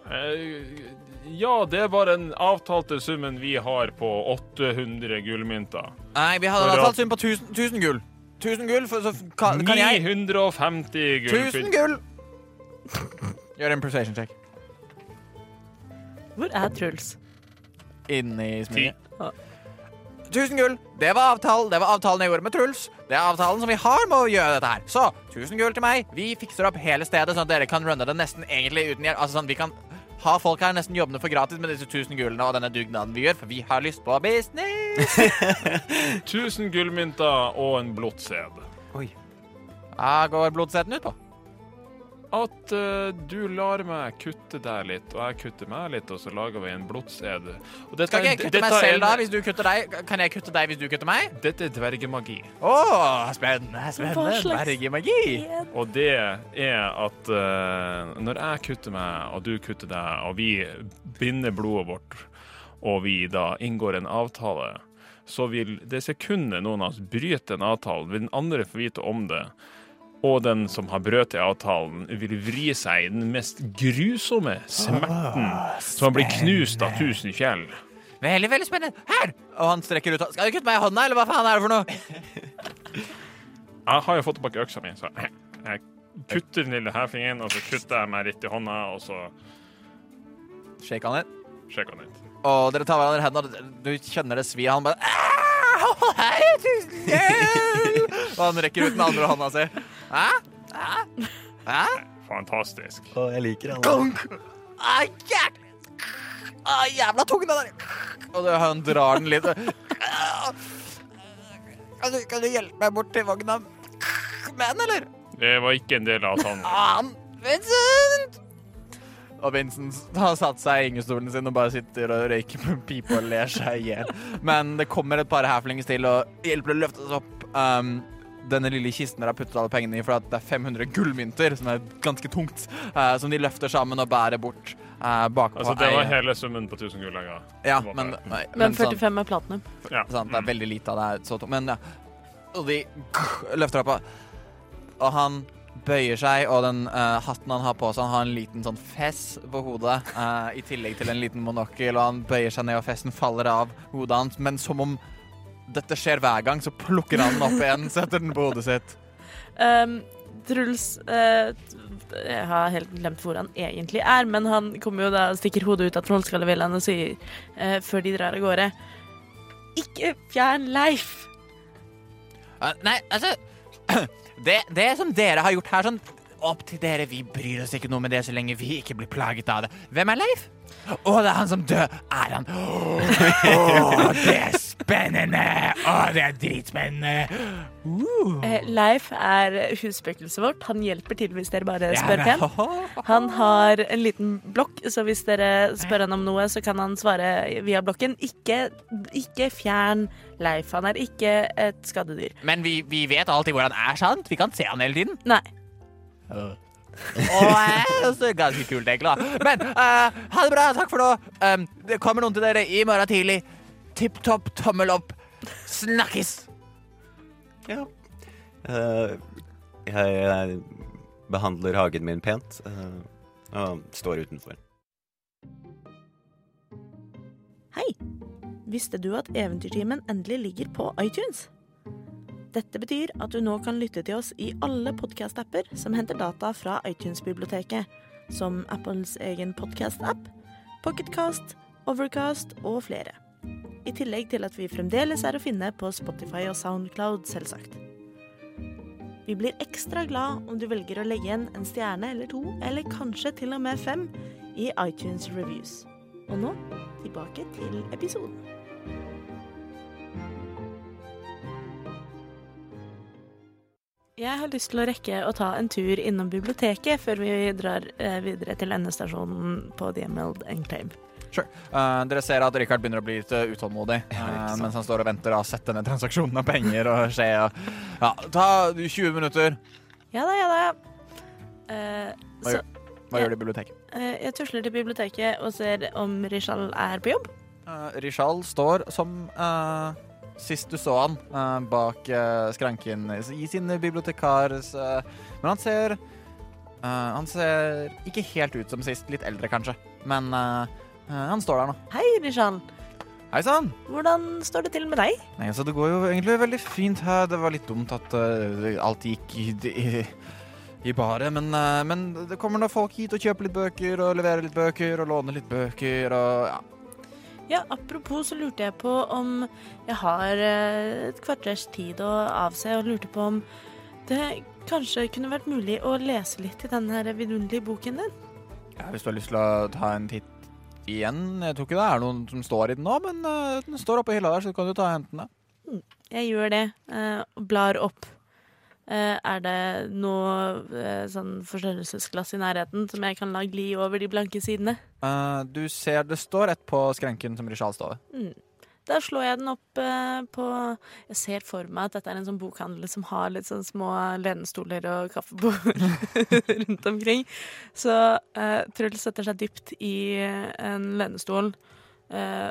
Eh, ja, det bare den avtalte summen vi har på 800 gullmynter. Nei, vi hadde For avtalt sum på 1000, 1000 gull. 1000 gull, for så kan, kan jeg 950 gull. 1000 gull! Gjør en persuasion check. Hvor er Truls? Inni smyget. Ja. 1000 gull. Det var, avtalen, det var avtalen jeg gjorde med Truls. Det er avtalen som vi har med å gjøre dette her. Så 1000 gull til meg. Vi fikser opp hele stedet, sånn at dere kan runne det nesten egentlig uten hjelp. Altså sånn, Vi kan ha folk her nesten jobbende for gratis med disse 1000 gullene og denne dugnaden vi gjør, for vi har lyst på business. [LAUGHS] 1000 gullmynter og en blodtsed. Oi. Hva går blodsetten ut på? At uh, du lar meg kutte deg litt, og jeg kutter meg litt, og så lager vi en dette Skal ikke jeg kutte meg selv, en... da, hvis du kutter deg? Kan jeg kutte deg hvis du kutter meg? Dette er dvergemagi. Å, spennende. Spennende. slags- Dvergemagi. Og det er at uh, når jeg kutter meg, og du kutter deg, og vi binder blodet vårt, og vi da inngår en avtale, så vil det sekundet noen av oss bryter en avtale, vil den andre få vite om det. Og den som har brøt i avtalen, vil vri seg i den mest grusomme smerten. Så han blir knust av tusen fjell. Veldig, veldig spennende. Her! Og han strekker ut Skal du kutte meg i hånda, eller hva faen er det for noe? [LAUGHS] Jeg har jo fått tilbake øksa mi, så jeg kutter den lille hæfingen, og så kutter jeg meg litt i hånda, og så Shake han litt. Shake han litt. Og dere tar hverandre i hendene, og du kjenner det svir. Han bare «Ah, hei, tusen hjelp!» [LAUGHS] Og han rekker ut den andre hånda si. Hæ? Hæ? Hæ? Fantastisk. Å, jeg liker han. Gunk! Ah, jævlig! Ah, jævla tung, den der! Og det, han drar den litt. Ah. Kan du, kan du hjelpe meg bort til vogna den, eller? Det var ikke en del av avtalen. Faen! Vincent! Og Vincent har satt seg i gyngestolen sin og bare sitter og røyker på en pipe og ler seg i hjel. Men det kommer et par halflings til og hjelper å løfte oss opp. Um, denne lille kisten dere har puttet alle pengene i, for det er 500 gullmynter, som er ganske tungt, uh, som de løfter sammen og bærer bort uh, bakpå. Altså, det var ei- hele summen på 1000 gull Ja, var men, nei, Men sånn- 45 er platinum. Ja. Sant? Det er veldig lite av det er så tungt. Men ja. Og de løfter opp, og han bøyer seg, og den eh, hatten han har på seg, han har en liten sånn fess på hodet, eh, i tillegg til en liten monokkel, og han bøyer seg ned, og fessen faller av hodet hans, men som om dette skjer hver gang, så plukker han den opp igjen, setter den på hodet sitt. Um, Truls eh, Jeg har helt glemt hvor han egentlig er, men han kommer jo da stikker hodet ut av trollskallevillaen og sier eh, før de drar av gårde Ikke fjern Leif! Uh, nei, altså [CLEARS THROAT] det, det som dere har gjort her, sånn opp til dere, vi bryr oss ikke noe med det så lenge vi ikke blir plaget av det. Hvem er Leif? Å, det er han som dør. Er han Å, det er spennende! Å, det er dritspennende. Uh. Eh, Leif er husspøkelset vårt. Han hjelper til hvis dere bare spør det- pent. Han har en liten blokk, så hvis dere spør han om noe, så kan han svare via blokken. Ikke, ikke fjern Leif. Han er ikke et skadedyr. Men vi, vi vet alltid hvor han er, sant? Vi kan se han hele tiden. Nei. Åh, så ganske kult, egentlig. da. Men uh, ha det bra. Takk for nå. Um, det kommer noen til dere i morgen tidlig. Tipp topp, tommel opp. Snakkes! Ja. Uh, jeg, jeg behandler hagen min pent uh, og står utenfor. Hei! Visste du at Eventyrtimen endelig ligger på iTunes? Dette betyr at du nå kan lytte til oss i alle podkast-apper som henter data fra iTunes-biblioteket, som Apples egen podkast-app, Pocketcast, Overcast og flere. I tillegg til at vi fremdeles er å finne på Spotify og Soundcloud, selvsagt. Vi blir ekstra glad om du velger å legge igjen en stjerne eller to, eller kanskje til og med fem, i iTunes Reviews. Og nå tilbake til episoden. Jeg har lyst til å rekke å ta en tur innom biblioteket før vi drar eh, videre til endestasjonen på The Emerald Enclave. Sure. Uh, dere ser at Richard begynner å bli litt eh, utålmodig [LAUGHS] eh, mens han står og venter og har sett denne transaksjonen av penger og skje. Og, ja, ta 20 minutter. Ja da, ja da. Uh, Hva så Hva Ja. gjør du i biblioteket? eh, jeg tusler til biblioteket og ser om Rishal er på jobb. Uh, Rishal står som eh, sist du så han, uh, bak uh, skranken i sin bibliotekars uh, Men han ser eh, Han ser ikke helt ut som sist. Litt eldre, kanskje. Men han står der nå. Hei, Rishan. Hei sann! Hvordan står det til med deg? Nei, altså, det går jo egentlig veldig fint her. Det var litt dumt at alt gikk i, i, baret, men, men det kommer nå folk hit og kjøper litt bøker og leverer litt bøker og låner litt bøker og ja. Ja, apropos så lurte jeg på om jeg har eh, et kvarters tid å avse, og lurte på om det kanskje kunne vært mulig å lese litt i denne her vidunderlige boken din. ja. Hvis du har lyst til å ta en titt igjen Jeg tror ikke det er noen som står i den nå, men eh, den står oppe i hylla der, så kan du ta og hente den. Jeg gjør det, eh, og blar opp. Eh, er det noe eh, sånn forstørrelsesglass i nærheten som jeg kan la gli over de blanke sidene? Uh, du ser det står et på skrenken som Rishal står ved. Mm. Da slår jeg den opp eh, på Jeg ser for meg at dette er en sånn bokhandel som har litt sånn små lenestoler og kaffebord [LAUGHS] rundt omkring. Så uh, Truls setter seg dypt i en lenestol. eh,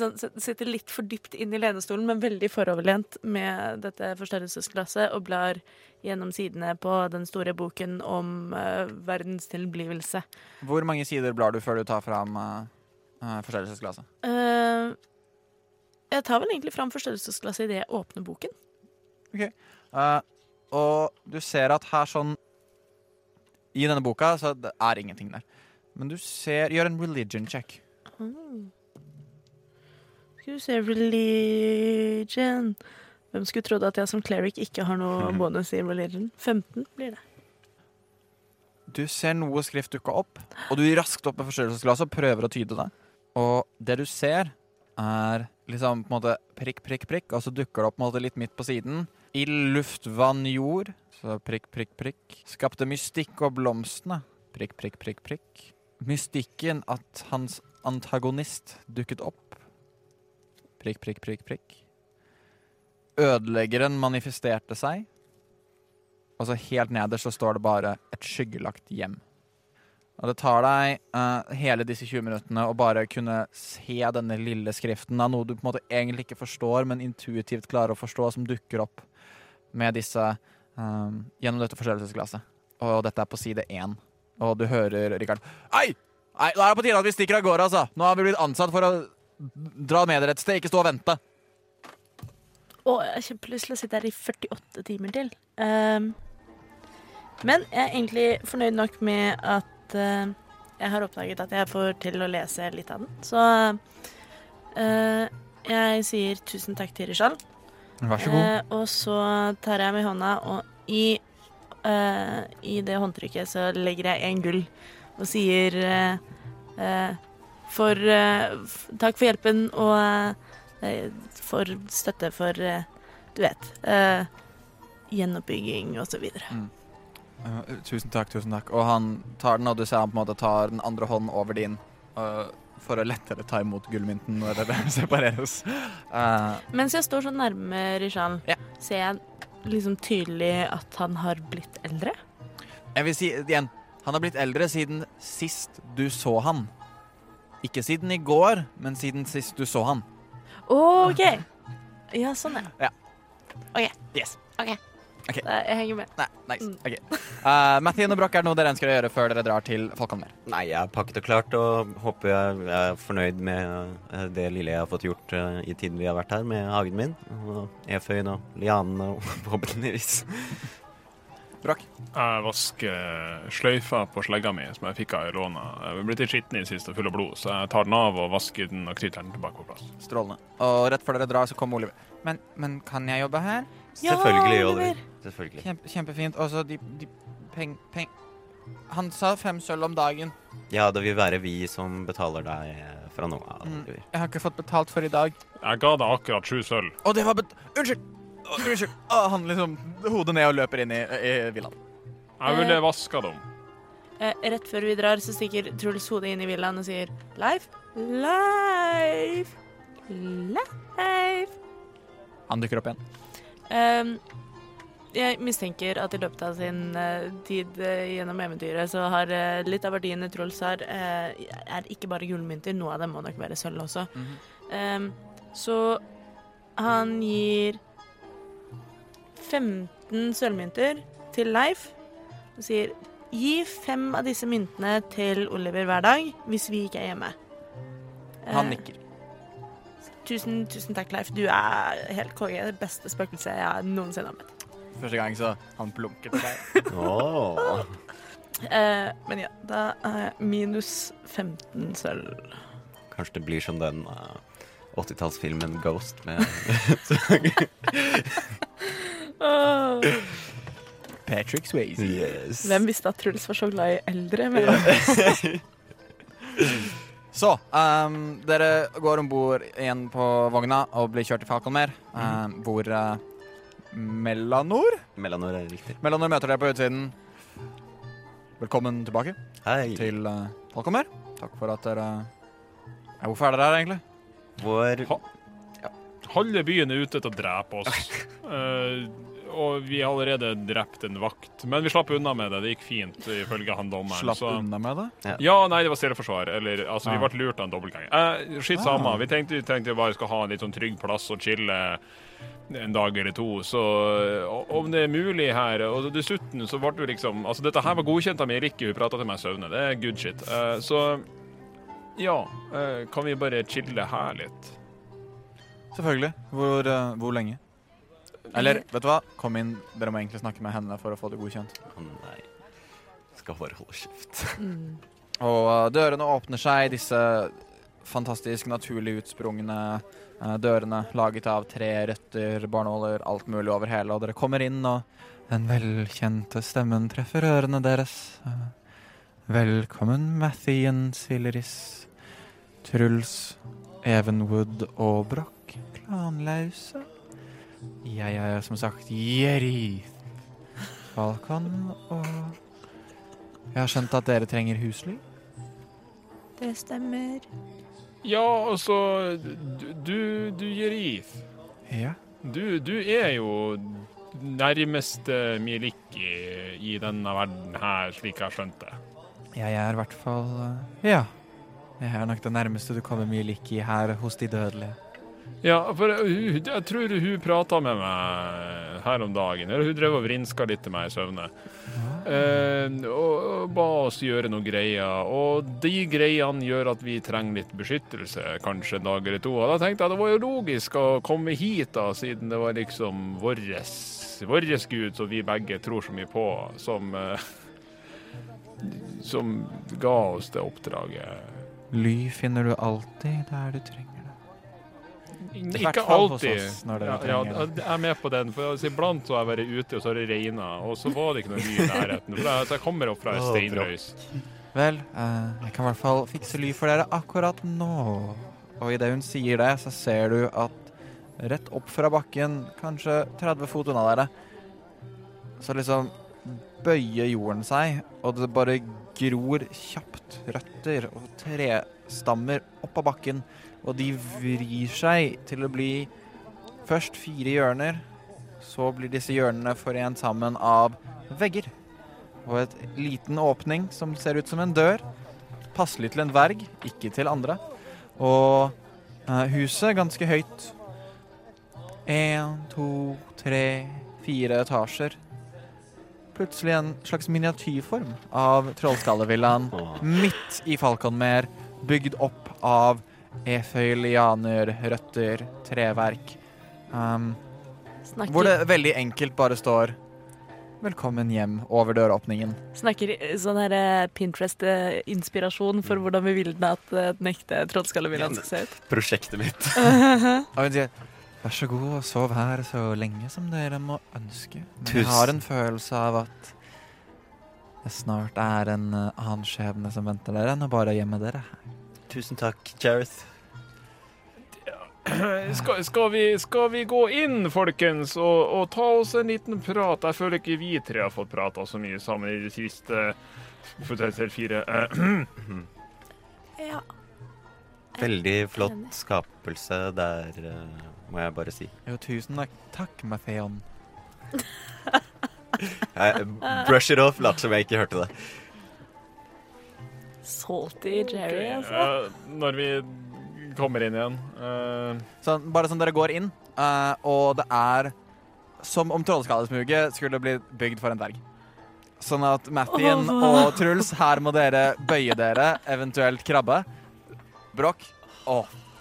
sånn, sitter litt for dypt inn i lenestolen, men veldig foroverlent med dette forstørrelsesglasset, og blar gjennom sidene på den store boken om uh, verdens tilblivelse. Hvor mange sider blar du før du tar fram uh, forstørrelsesglasset? Uh, jeg tar vel egentlig fram forstørrelsesglasset idet jeg åpner boken. Eh, og du ser at her sånn I denne boka så det er ingenting der. Men du ser Gjør en religion check. Mm. Skal vi se Religion Hvem skulle trodd at jeg som cleric ikke har noe bonus i religion? 15 blir det. Du ser noe skrift dukke opp, og du gir raskt opp med forstørrelsesglasset og prøver å tyde det. Og det du ser, er liksom på en måte prikk, prikk, prikk, og så dukker det opp på en måte litt midt på siden. Ild, luft, vann, jord. Så prikk, prikk, prikk. Skapte mystikk og blomstene. Prikk, prikk, prikk, prikk. Mystikken at hans antagonist dukket opp. Prikk, prikk, prikk, prikk. Ødeleggeren manifesterte seg. Og så helt nederst så står det bare 'et skyggelagt hjem'. Og det tar deg uh, hele disse 20 minuttene å bare kunne se denne lille skriften av noe du på en måte egentlig ikke forstår, men intuitivt klarer å forstå, som dukker opp med disse eh, gjennom dette forstørrelsesglasset. Og dette er på side én. Og du hører Rikard Ei! Nei, nå er det på tide at vi stikker av gårde, altså. Nå har vi blitt ansatt for å dra med dere et sted, ikke stå og vente. Å, jeg har kjempelyst til å sitte her i 48 timer til. Um, men jeg er egentlig fornøyd nok med at uh, jeg har oppdaget at jeg får til å lese litt av den. Så uh, jeg sier tusen takk til Rishal. Vær så god. Uh, og så tar jeg meg i hånda, og i, i det håndtrykket så legger jeg en gull og sier uh, for eh, Takk for hjelpen og eh, for støtte for eh, Du vet. gjenoppbygging og så videre. Eh, tusen takk, tusen takk. Og han tar den, og du ser han på en måte tar den andre hånden over din uh, for å lettere ta imot gullmynten når det [LAUGHS] separeres. Uh. Mens jeg står så nærme Rishan, yeah. ser jeg liksom tydelig at han har blitt eldre. jeg vil si igjen, han har blitt eldre siden sist du så han. Ikke siden i går, men siden sist du så han. OK! Ja, sånn, ja. Yes. OK. Okay. Da- Jeg henger med. Nei, nice. Mm. Ok. Uh, Mathien og Broch, er det noe dere ønsker å gjøre før dere drar til Falkonmer? Nei, jeg har pakket og klart og håper jeg er fornøyd med eh, det lille jeg har fått gjort uh, i tiden vi har vært her, med hagen min. Og eføyen og lianene og [LAUGHS] forhåpentligvis. Broch? Jeg vasker sløyfa på slegga mi som jeg fikk av Ilona. Jeg er blitt litt skitten i det siste og full av blod, så jeg tar den av og vasker den og knyter den tilbake på plass. Strålende. Og rett før dere drar, så kommer Oliver. Men, men kan jeg jobbe her? Ja, Selvfølgelig, Oliver. Oliver. Selvfølgelig. Kjempe, kjempefint. Og så de, de peng, peng Han sa fem sølv om dagen. Ja, det vil være vi som betaler deg eh, fra nå av, Mm. Jeg har ikke fått betalt for i dag. Jeg ga deg akkurat sju sølv. Og det var bet... Unnskyld! Unnskyld. Å, han liksom hodet ned og løper inn i, i villaen. Jeg ville vaska dem. Eh, rett før vi drar, så stikker Truls hodet inn i villaen og sier Leif, Leif, Leif. Han dukker opp igjen. Um, jeg mistenker at i løpet av sin uh, tid uh, gjennom eventyret, så har uh, litt av verdiene Truls har, eh, er ikke bare gullmynter. Noe av dem må nok være sølv også. Ehm, så han gir 15 sølvmynter til Leif og sier gi fem av disse myntene til Oliver hver dag hvis vi ikke er hjemme. Han Eh, nikker. Tusen, tusen takk, Leif. Du er helt konge. Det beste spøkelset jeg noensinne har møtt. Første gang så han plunker til deg. [LAUGHS] oh. Eh, men ja, da er jeg minus 15 sølv. Kanskje det blir som den uh, 80-tallsfilmen Ghost med. [LAUGHS] [LAUGHS] Patrick Swayze. Yes. Hvem visste at Truls var så glad i eldre? [LAUGHS] Men, [LAUGHS] Så, um, dere går om bord igjen på vogna og blir kjørt til Falconmer, ehm, hvor uh, Melanor Melanor er riktig. Melanor møter dere på utsiden. Velkommen tilbake Hei. til uh, Falkonmer. Takk for at dere ja, Hvorfor er dere her, egentlig? Vår Ha- Halve byen er ute etter å drepe oss. Eh, og vi har allerede drept en vakt. Men vi slapp unna med det. Det gikk fint, ifølge han dommeren. Slapp så- unna med det? Ja, nei, det var selvforsvar. Eller, altså, vi Ah. ble lurt av en dobbeltganger. Eh, Skitt samme. Ah. Vi tenkte vi tenkte bare skal ha en litt sånn trygg plass og chille en dag eller to. Så om det er mulig her Og dessuten så ble det jo liksom Altså, dette her var godkjent av meg, Hun prata til meg i søvne. Det er good shit. Eh, så ja, eh, kan vi bare chille her litt? Selvfølgelig. Hvor, eh, hvor lenge? Eller, vet du hva? Kom inn. Dere må egentlig snakke med henne for å få det godkjent. Å nei. Skal bare holde kjeft. mm. Og uh, dørene åpner seg, disse fantastisk naturlig utsprungne uh, dørene laget av tre røtter, barnåler, alt mulig over hele, og dere kommer inn, og den velkjente stemmen treffer ørene deres. Uh, velkommen, Mathien Silleris, Truls, Evenwood og Broch, klanlause. Jeg er som sagt Jerith Falcon, og jeg har skjønt at dere trenger husly. Det stemmer. Ja, altså Du, du, Jerif. Jerith. Ja. Du, du er jo nærmeste Milik i denne verden her, slik jeg har skjønt det. Jeg er i hvert fall eh, Ja. Jeg er nok det nærmeste du kommer Mieliki her hos de dødelige. Ja, for hun, jeg tror hun prata med meg her om dagen. Eller hun drev og vrinska litt til meg i søvne. Eh, og, og ba oss gjøre noen greier. Og de greiene gjør at vi trenger litt beskyttelse kanskje en dag eller to. Og da tenkte jeg det var jo logisk å komme hit, da, siden det var liksom vår gud, som vi begge tror så mye på, som eh, Som ga oss det oppdraget. Ly finner du alltid der du trenger Ikke alltid. oss når dere Ja, ja, jeg er med på den. For altså, Iblant så har jeg vært ute, og så har det regna, og så var det ikke noe ly i nærheten. For jeg, så jeg kommer opp fra ei steinrøys. Vel, eh, jeg kan i hvert fall fikse ly for dere akkurat nå. Og idet hun sier det, så ser du at rett opp fra bakken, kanskje 30 fot unna dere, så liksom bøyer jorden seg, og det bare gror kjapt røtter og trestammer opp av bakken, og de vrir seg til å bli først fire hjørner, så blir disse hjørnene forent sammen av vegger og et liten åpning som ser ut som en dør. Passelig til en dverg, ikke til andre. Og eh, huset ganske høyt. Én, to, tre, fire etasjer. Plutselig en slags miniatyrform av Trollskallevillaen midt i Falconmer, bygd opp av eføy, lianer, røtter, treverk. Um, Snakker, hvor det veldig enkelt bare står 'Velkommen hjem' over døråpningen. snakker sånn her eh, Pinterest-inspirasjon for hvordan vi vil at eh, den ekte trollskallevillaen skal se ut. [LAUGHS] Prosjektet mitt. [LAUGHS] Og hun sier Vær så god og sov her så lenge som dere må ønske. Men jeg har en følelse av at det snart er en eh, annen skjebne som venter dere enn å bare gjemme dere her. Tusen takk, Jareth. [CLEARS THROAT] Skal, skal, vi, skal vi gå inn, folkens, og, og ta oss en liten prat? Jeg føler ikke vi tre har fått prata så mye sammen i det siste for det er fire. [CLEARS THROAT] Ja. Veldig flott skapelse der, eh, må jeg bare si. Jo, tusen takk, takk Matheon. [LAUGHS] Brush it off, lat som jeg ikke hørte det. Salty Jerry, altså. når vi kommer inn igjen eh, Sånn, bare sånn dere går inn, eh, og det er som om Trollskallesmuget skulle bli bygd for en dverg. Sånn at Mathien og Truls, her må dere bøye dere, eventuelt krabbe. Brokk. Å,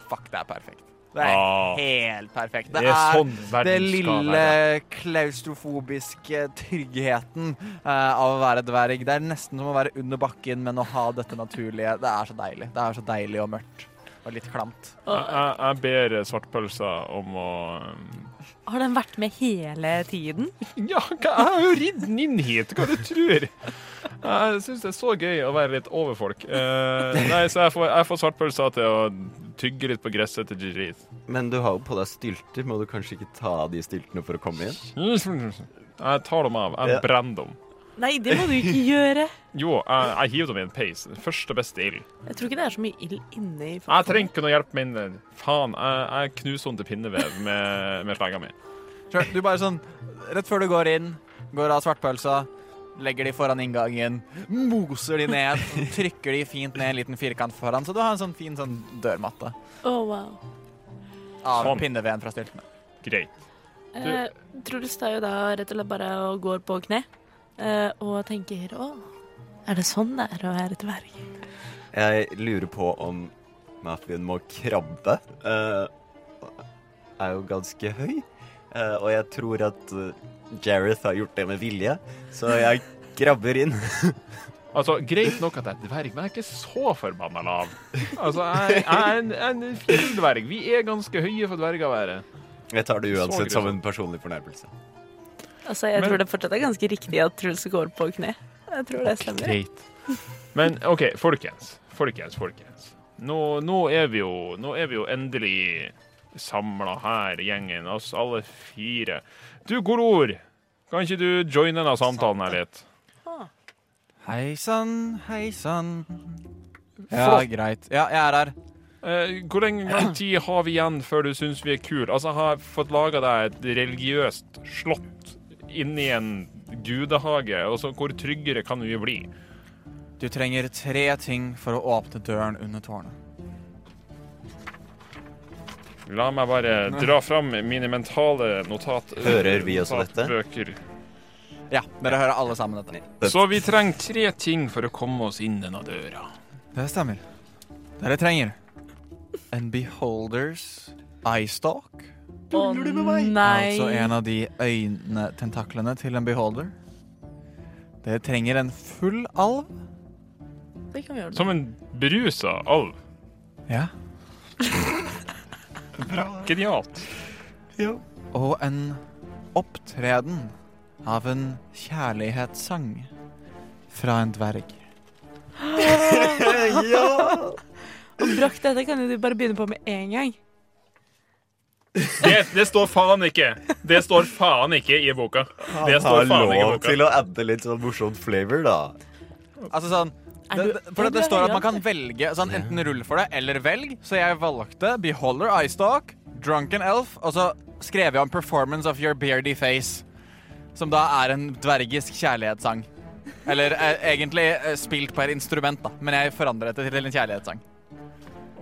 fuck, det er perfekt. Det er Ah. helt perfekt. Det er sånn det lille klaustrofobiske tryggheten uh, av å være dverg. Det er nesten som å være under bakken, men å ha dette naturlige. Det er så deilig. Det er så deilig og mørkt. Og litt klamt. Jeg, jeg, jeg ber svartpølsa om å Har den vært med hele tiden? [LAUGHS] Ja, hva- jeg har jo ridd den inn hit, hva du tror? Jeg syns det er så gøy å være litt overfolk. Uh, nei, så jeg får, jeg får svartpølsa til å tygge litt på gresset til Jirit. Men du har jo på deg stylter. Må du kanskje ikke ta av de styltene for å komme inn? Jeg tar dem av. Jeg Ja. brenner dem. Nei, det må du ikke gjøre. Jo, jeg, jeg hiver dem i en peis. Første beste ild. Jeg tror ikke det er så mye ild inne i Jeg trenger ikke noe hjelp med. Faen, jeg, jeg knuser henne til pinnevev med, med slenga mi. Sure, Du bare sånn Rett før du går inn, går av svartpølsa, legger de foran inngangen, moser de ned, trykker de fint ned en liten firkant foran, så du har en sånn fin sånn dørmatte Å, wow. av Sånn. pinneveden fra styltene. Greit. Eh, Truls tar jo da rett og slett bare og går på kne eh, og tenker Å, er det sånn det er å være dverg? Jeg lurer på om Mathien må krabbe. Eh, er jo ganske høy. Eh, og jeg tror at uh, Jareth har gjort det med vilje, så jeg krabber inn. [LAUGHS] Altså, Greit nok at jeg er dverg, men jeg er ikke så forbanna lav. Altså, Jeg, er en, en fjelldverg. Vi er ganske høye for dverger å være. Jeg tar det uansett som en personlig fornærmelse. Altså, jeg Men- tror det fortsatt er ganske riktig at Truls går på kne. Jeg tror det stemmer. Greit. Men OK, folkens. Folkens, folkens. Nå, nå, er vi jo, nå er vi jo endelig samla her, gjengen, oss alle fire. Du, Golor, kan ikke du joine denne samtalen her litt? Hei sann, hei sann. Ja, greit. Ja, jeg er her. Eh, hvor lenge tid har vi igjen før du syns vi er kule? Altså, jeg har fått laga deg et religiøst slott inni en gudehage, og så hvor tryggere kan vi bli? Du trenger tre ting for å åpne døren under tårnet. La meg bare dra fram mine mentale notat... Hører vi også dette? Bøker. Ja, dere hører alle sammen dette. Så vi trenger tre ting for å komme oss inn denne døra. Det stemmer. Dere trenger en beholders eyestalk. Å nei. Altså en av de øynetentaklene til en beholder. Dere trenger en full alv. Det kan vi gjøre. Som en berusa alv. Ja. [LAUGHS] [LAUGHS] Genialt. Og en opptreden av en kjærlighetssang fra en dverg. [LAUGHS] Og Brakk, dette kan jo du bare begynne på med en gang. Det, det står faen ikke. Det står faen ikke i boka. Det står faen ikke i boka. å adde litt sånn morsomt flavor, da. Altså sånn det, du- det, For er det, står at man kan velge sånn, enten rull for det eller velg. Så jeg valgte Beholder Eyestalk, Drunken Elf, og så skrev jeg om Performance of Your Beardy Face. Som da er en dvergisk kjærlighetssang. Eller eh, egentlig eh, spilt på et instrument, da. Men jeg forandret det til en kjærlighetssang.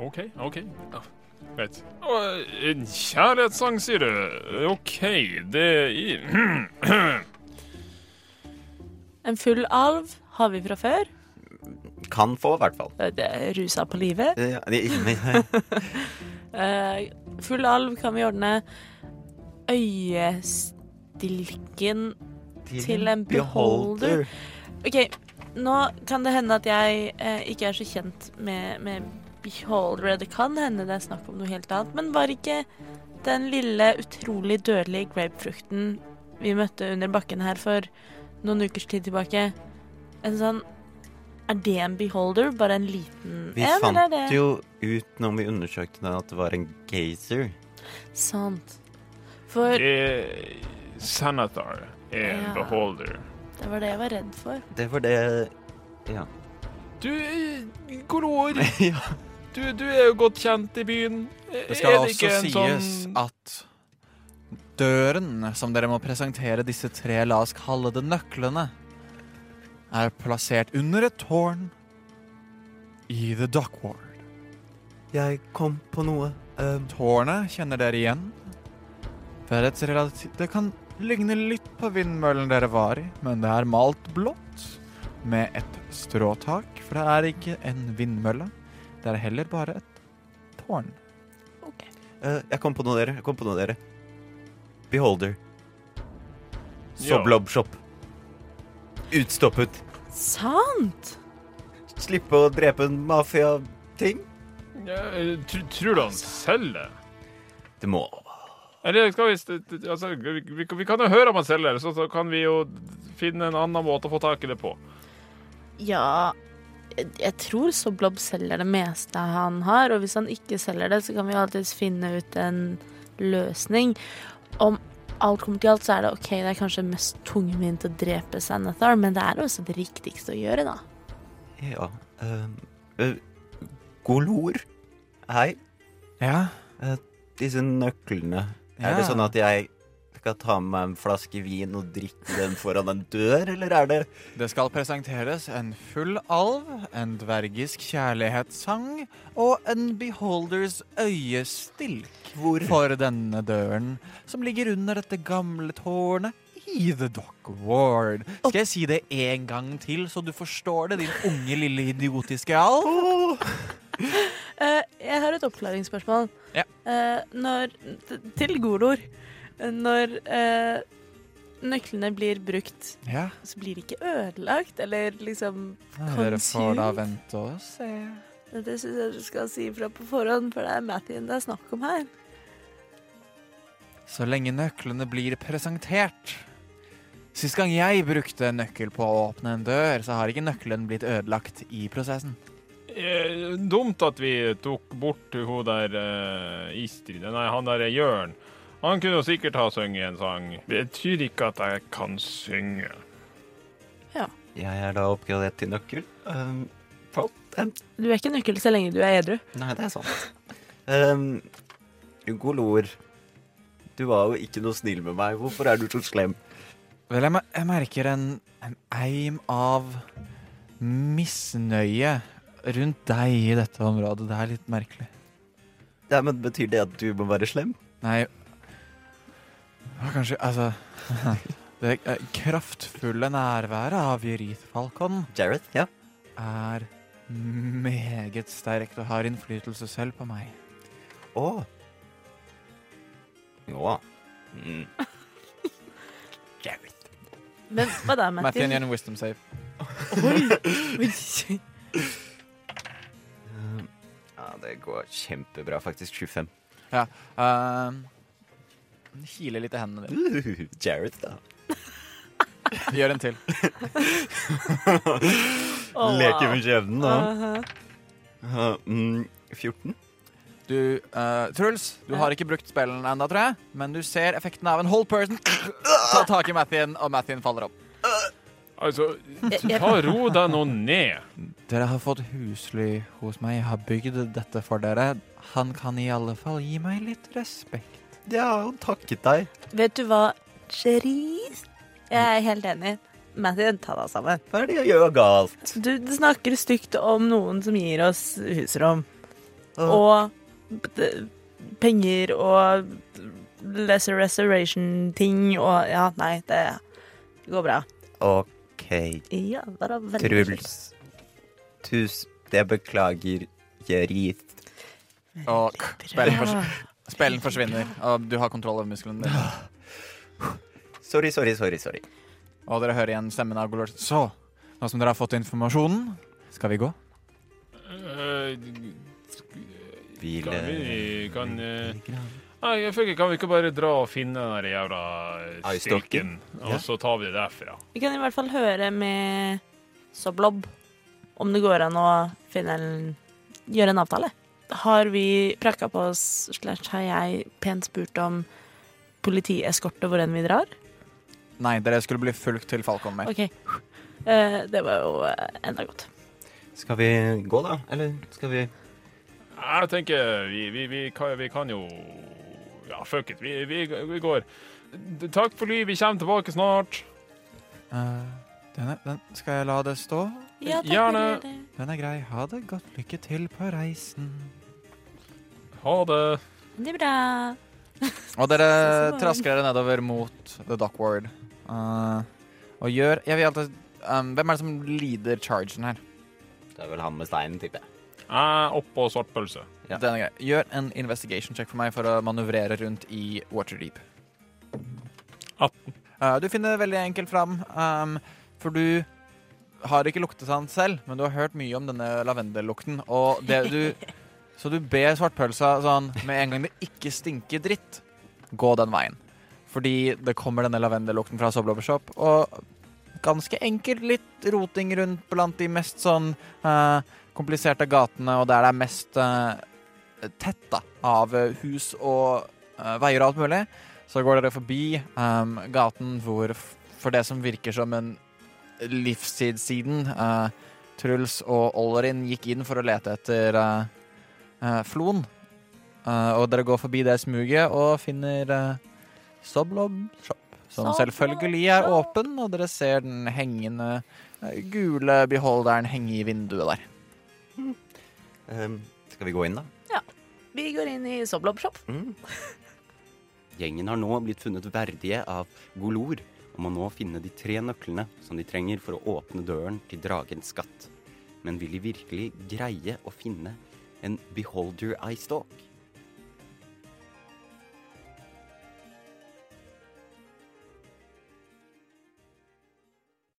OK, OK. Oh, Greit. Oh, En kjærlighetssang, sier du? OK, det i- [CLEARS THROAT] En full alv har vi fra før. Kan få, i hvert fall. Det rusa på livet. Ja, [LAUGHS] Eh, full alv kan vi ordne. Øyestilken Til en beholder. OK, nå kan det hende at jeg eh, ikke er så kjent med, med beholdere. Det kan hende det er snakk om noe helt annet. Men var ikke den lille, utrolig dødelige grapefrukten vi møtte under bakken her for noen ukers tid tilbake, en sånn Er det en beholder? Bare en liten Vi en, fant eller er det jo ut når vi undersøkte det, at det var en gazer. Sant. For Eh, Sanathar er en Ja. beholder. det var det jeg var redd for. Det var det Ja. Du, eh, Golor, [LAUGHS] ja. du, du er jo godt kjent i byen. Det skal er også ikke en sies sånn- at døren som dere må presentere disse tre, la oss kalle det nøklene, er plassert under et tårn i The Dockward. Jeg kom på noe. Um, Tårnet kjenner dere igjen. Det, er et det kan ligne litt på vindmøllen dere var i, men det er malt blått med et stråtak, for det er ikke en vindmølle. Det er heller bare et tårn. eh, jeg kom på noe, dere. Jeg kom på noe, dere. Beholder. Soblobshop. Utstoppet. Sant! Slippe å drepe en mafiating. Ja, tr- Tror du han selger? Det må Eller skal vi altså, vi, vi, vi kan jo høre om han selger, så, så kan vi jo finne en annen måte å få tak i det på. Ja jeg- tror så Blob selger det meste han har, og hvis han ikke selger det, så kan vi alltids finne ut en løsning. Om alt kommer til alt, så er det OK, det er kanskje mest tungvint å drepe Sanathar, men det er også det riktigste å gjøre, da. Ja Uh, uh, Golor. Hei. Ja, Disse nøklene. Er det sånn at jeg skal ta med meg en flaske vin og drikke den foran en dør, eller er det Det skal presenteres en full alv, en dvergisk kjærlighetssang og en beholders øyestilk for denne døren, som ligger under dette gamle tårnet i The Dock Ward. Skal jeg si det en gang til, så du forstår det, din unge, lille idiotiske alv? Eh, jeg har et oppklaringsspørsmål. Ja. Uh, når, til Golor. Når eh, nøklene blir brukt, Ja, så blir de ikke ødelagt, eller liksom dere får da vente og se. Det syns jeg du skal si fra på forhånd, for det er Mathien det er snakk om her. Så lenge nøklene blir presentert. Sist gang jeg brukte nøkkel på å åpne en dør, så har ikke nøkkelen blitt ødelagt i prosessen. Eh, eh, dumt at vi tok bort hun der eh, Istrid. Nei, han der Jørn. Han kunne jo sikkert ha sunget en sang. Det betyr ikke at jeg kan synge. Ja. Jeg er da oppgradert til nøkkel. Um. Um, Du er ikke nøkkel så lenge du er edru. nei, det er sant. Um, Golor, du var jo ikke noe snill med meg. Hvorfor er du så slem? Vel, jeg, jeg merker en, en eim av misnøye rundt deg i dette området. Det er litt merkelig. Ja, men Betyr det at du må være slem? Nei ja, Kanskje Altså [LAUGHS] Det kraftfulle nærværet av Jerith Falcon Jareth? Ja. er meget sterkt og har innflytelse selv på meg. Å. Jo. Mm. [LAUGHS] Jareth. Men hva da, Matthew Matthew, gjør en wisdom save. Oi. Um, [LAUGHS] ja, det går kjempebra, faktisk. 25. Ja. Uh, kiler litt i hendene dine. Uh, [LAUGHS] Jared, da. [LAUGHS] Gjør en til. Oh, [LAUGHS] Leker med skjebnen, da. Aha. Uh, mm, 14. Du, eh, Truls, du har ikke brukt spillen ennå, tror jeg, men du ser effekten av en whole person ta tak i Mathien, og Mathien faller opp. Altså, ta ro deg nå ned. Dere har fått husly hos meg. Jeg har bygd dette for dere. Han kan i alle fall gi meg litt respekt. Jeg har jo takket deg. Vet du hva, Cherise? Jeg er helt enig. Martin, ta deg sammen. Hva er det jeg gjør galt? Du snakker stygt om noen som gir oss husrom. Åh. Og penger og lesser restoration-ting og Ja, nei, det går bra. OK, Ja, det var veldig. Truls. Tusen det beklager Jerith. Og spillen, fors spillen forsvinner, og du har kontroll over musklene dine. [SIGHS] Sorry, sorry, sorry. sorry. Og dere hører igjen stemmen av Golort. Så, nå som dere har fått informasjonen, skal vi gå? Eh, Hvile Kan vi kan eh, Nei, jeg føler ikke, Kan vi ikke bare dra og finne den der jævla stilken, og Ja. så tar vi det derfra? Vi kan i hvert fall høre med Soblob om det går an å finne en gjøre en avtale. Har vi prakka på oss, slash har jeg pent spurt om politieskorte hvor enn vi drar? Nei, dere skulle bli fulgt til Falcon med. OK. Eh, det var jo eh, enda godt. Skal vi gå, da? Eller skal vi Jeg tenker vi, vi, vi, kan, vi kan jo Ja, fuck it. Vi, vi, vi går. Takk for liv. Vi kommer tilbake snart. Uh, denne, den, skal jeg la det stå? Ja, takk Gjerne. for det. Den er grei. Ha det godt. Lykke til på reisen. Ha det. Det er bra. Og dere [LAUGHS] trasker dere nedover mot The Dockward. Uh, og gjør Jeg vil alltid um, Hvem er det som leader chargen her? Det er vel han med steinen, tipper jeg. Uh, oppå svartpølse. Ja. Den er grei. Gjør en investigation check for meg for å manøvrere rundt i Waterdeep. 18. Uh, du finner det veldig enkelt fram, um, for du har ikke luktesans selv, men du har hørt mye om denne lavendellukten. Og det du [LAUGHS] Så du ber svartpølsa sånn med en gang det ikke stinker dritt, gå den veien. Fordi det kommer denne lavendellukten fra Soblobbershop. Og ganske enkelt litt roting rundt blant de mest sånn uh, kompliserte gatene, og der det er mest uh, tett da, av eh, hus og uh, veier og alt mulig. Så går dere forbi um, gaten hvor, for det som virker som en livstid siden, eh, Truls og Ollerin gikk inn for å lete etter eh, eh, Flon. Eh, og dere går forbi det smuget og finner uh, Soblob Shop. Som Soblob selvfølgelig er åpen, og dere ser den hengende eh, gule beholderen henge i vinduet der. Ehm, skal vi gå inn, da? Ja. Vi går inn i Soblob Shop. Mm. [LAUGHS] Gjengen har nå blitt funnet verdige av Golor og må nå finne de tre nøklene som de trenger for å åpne døren til dragens skatt. Men vil de virkelig greie å finne en beholder eye stalk?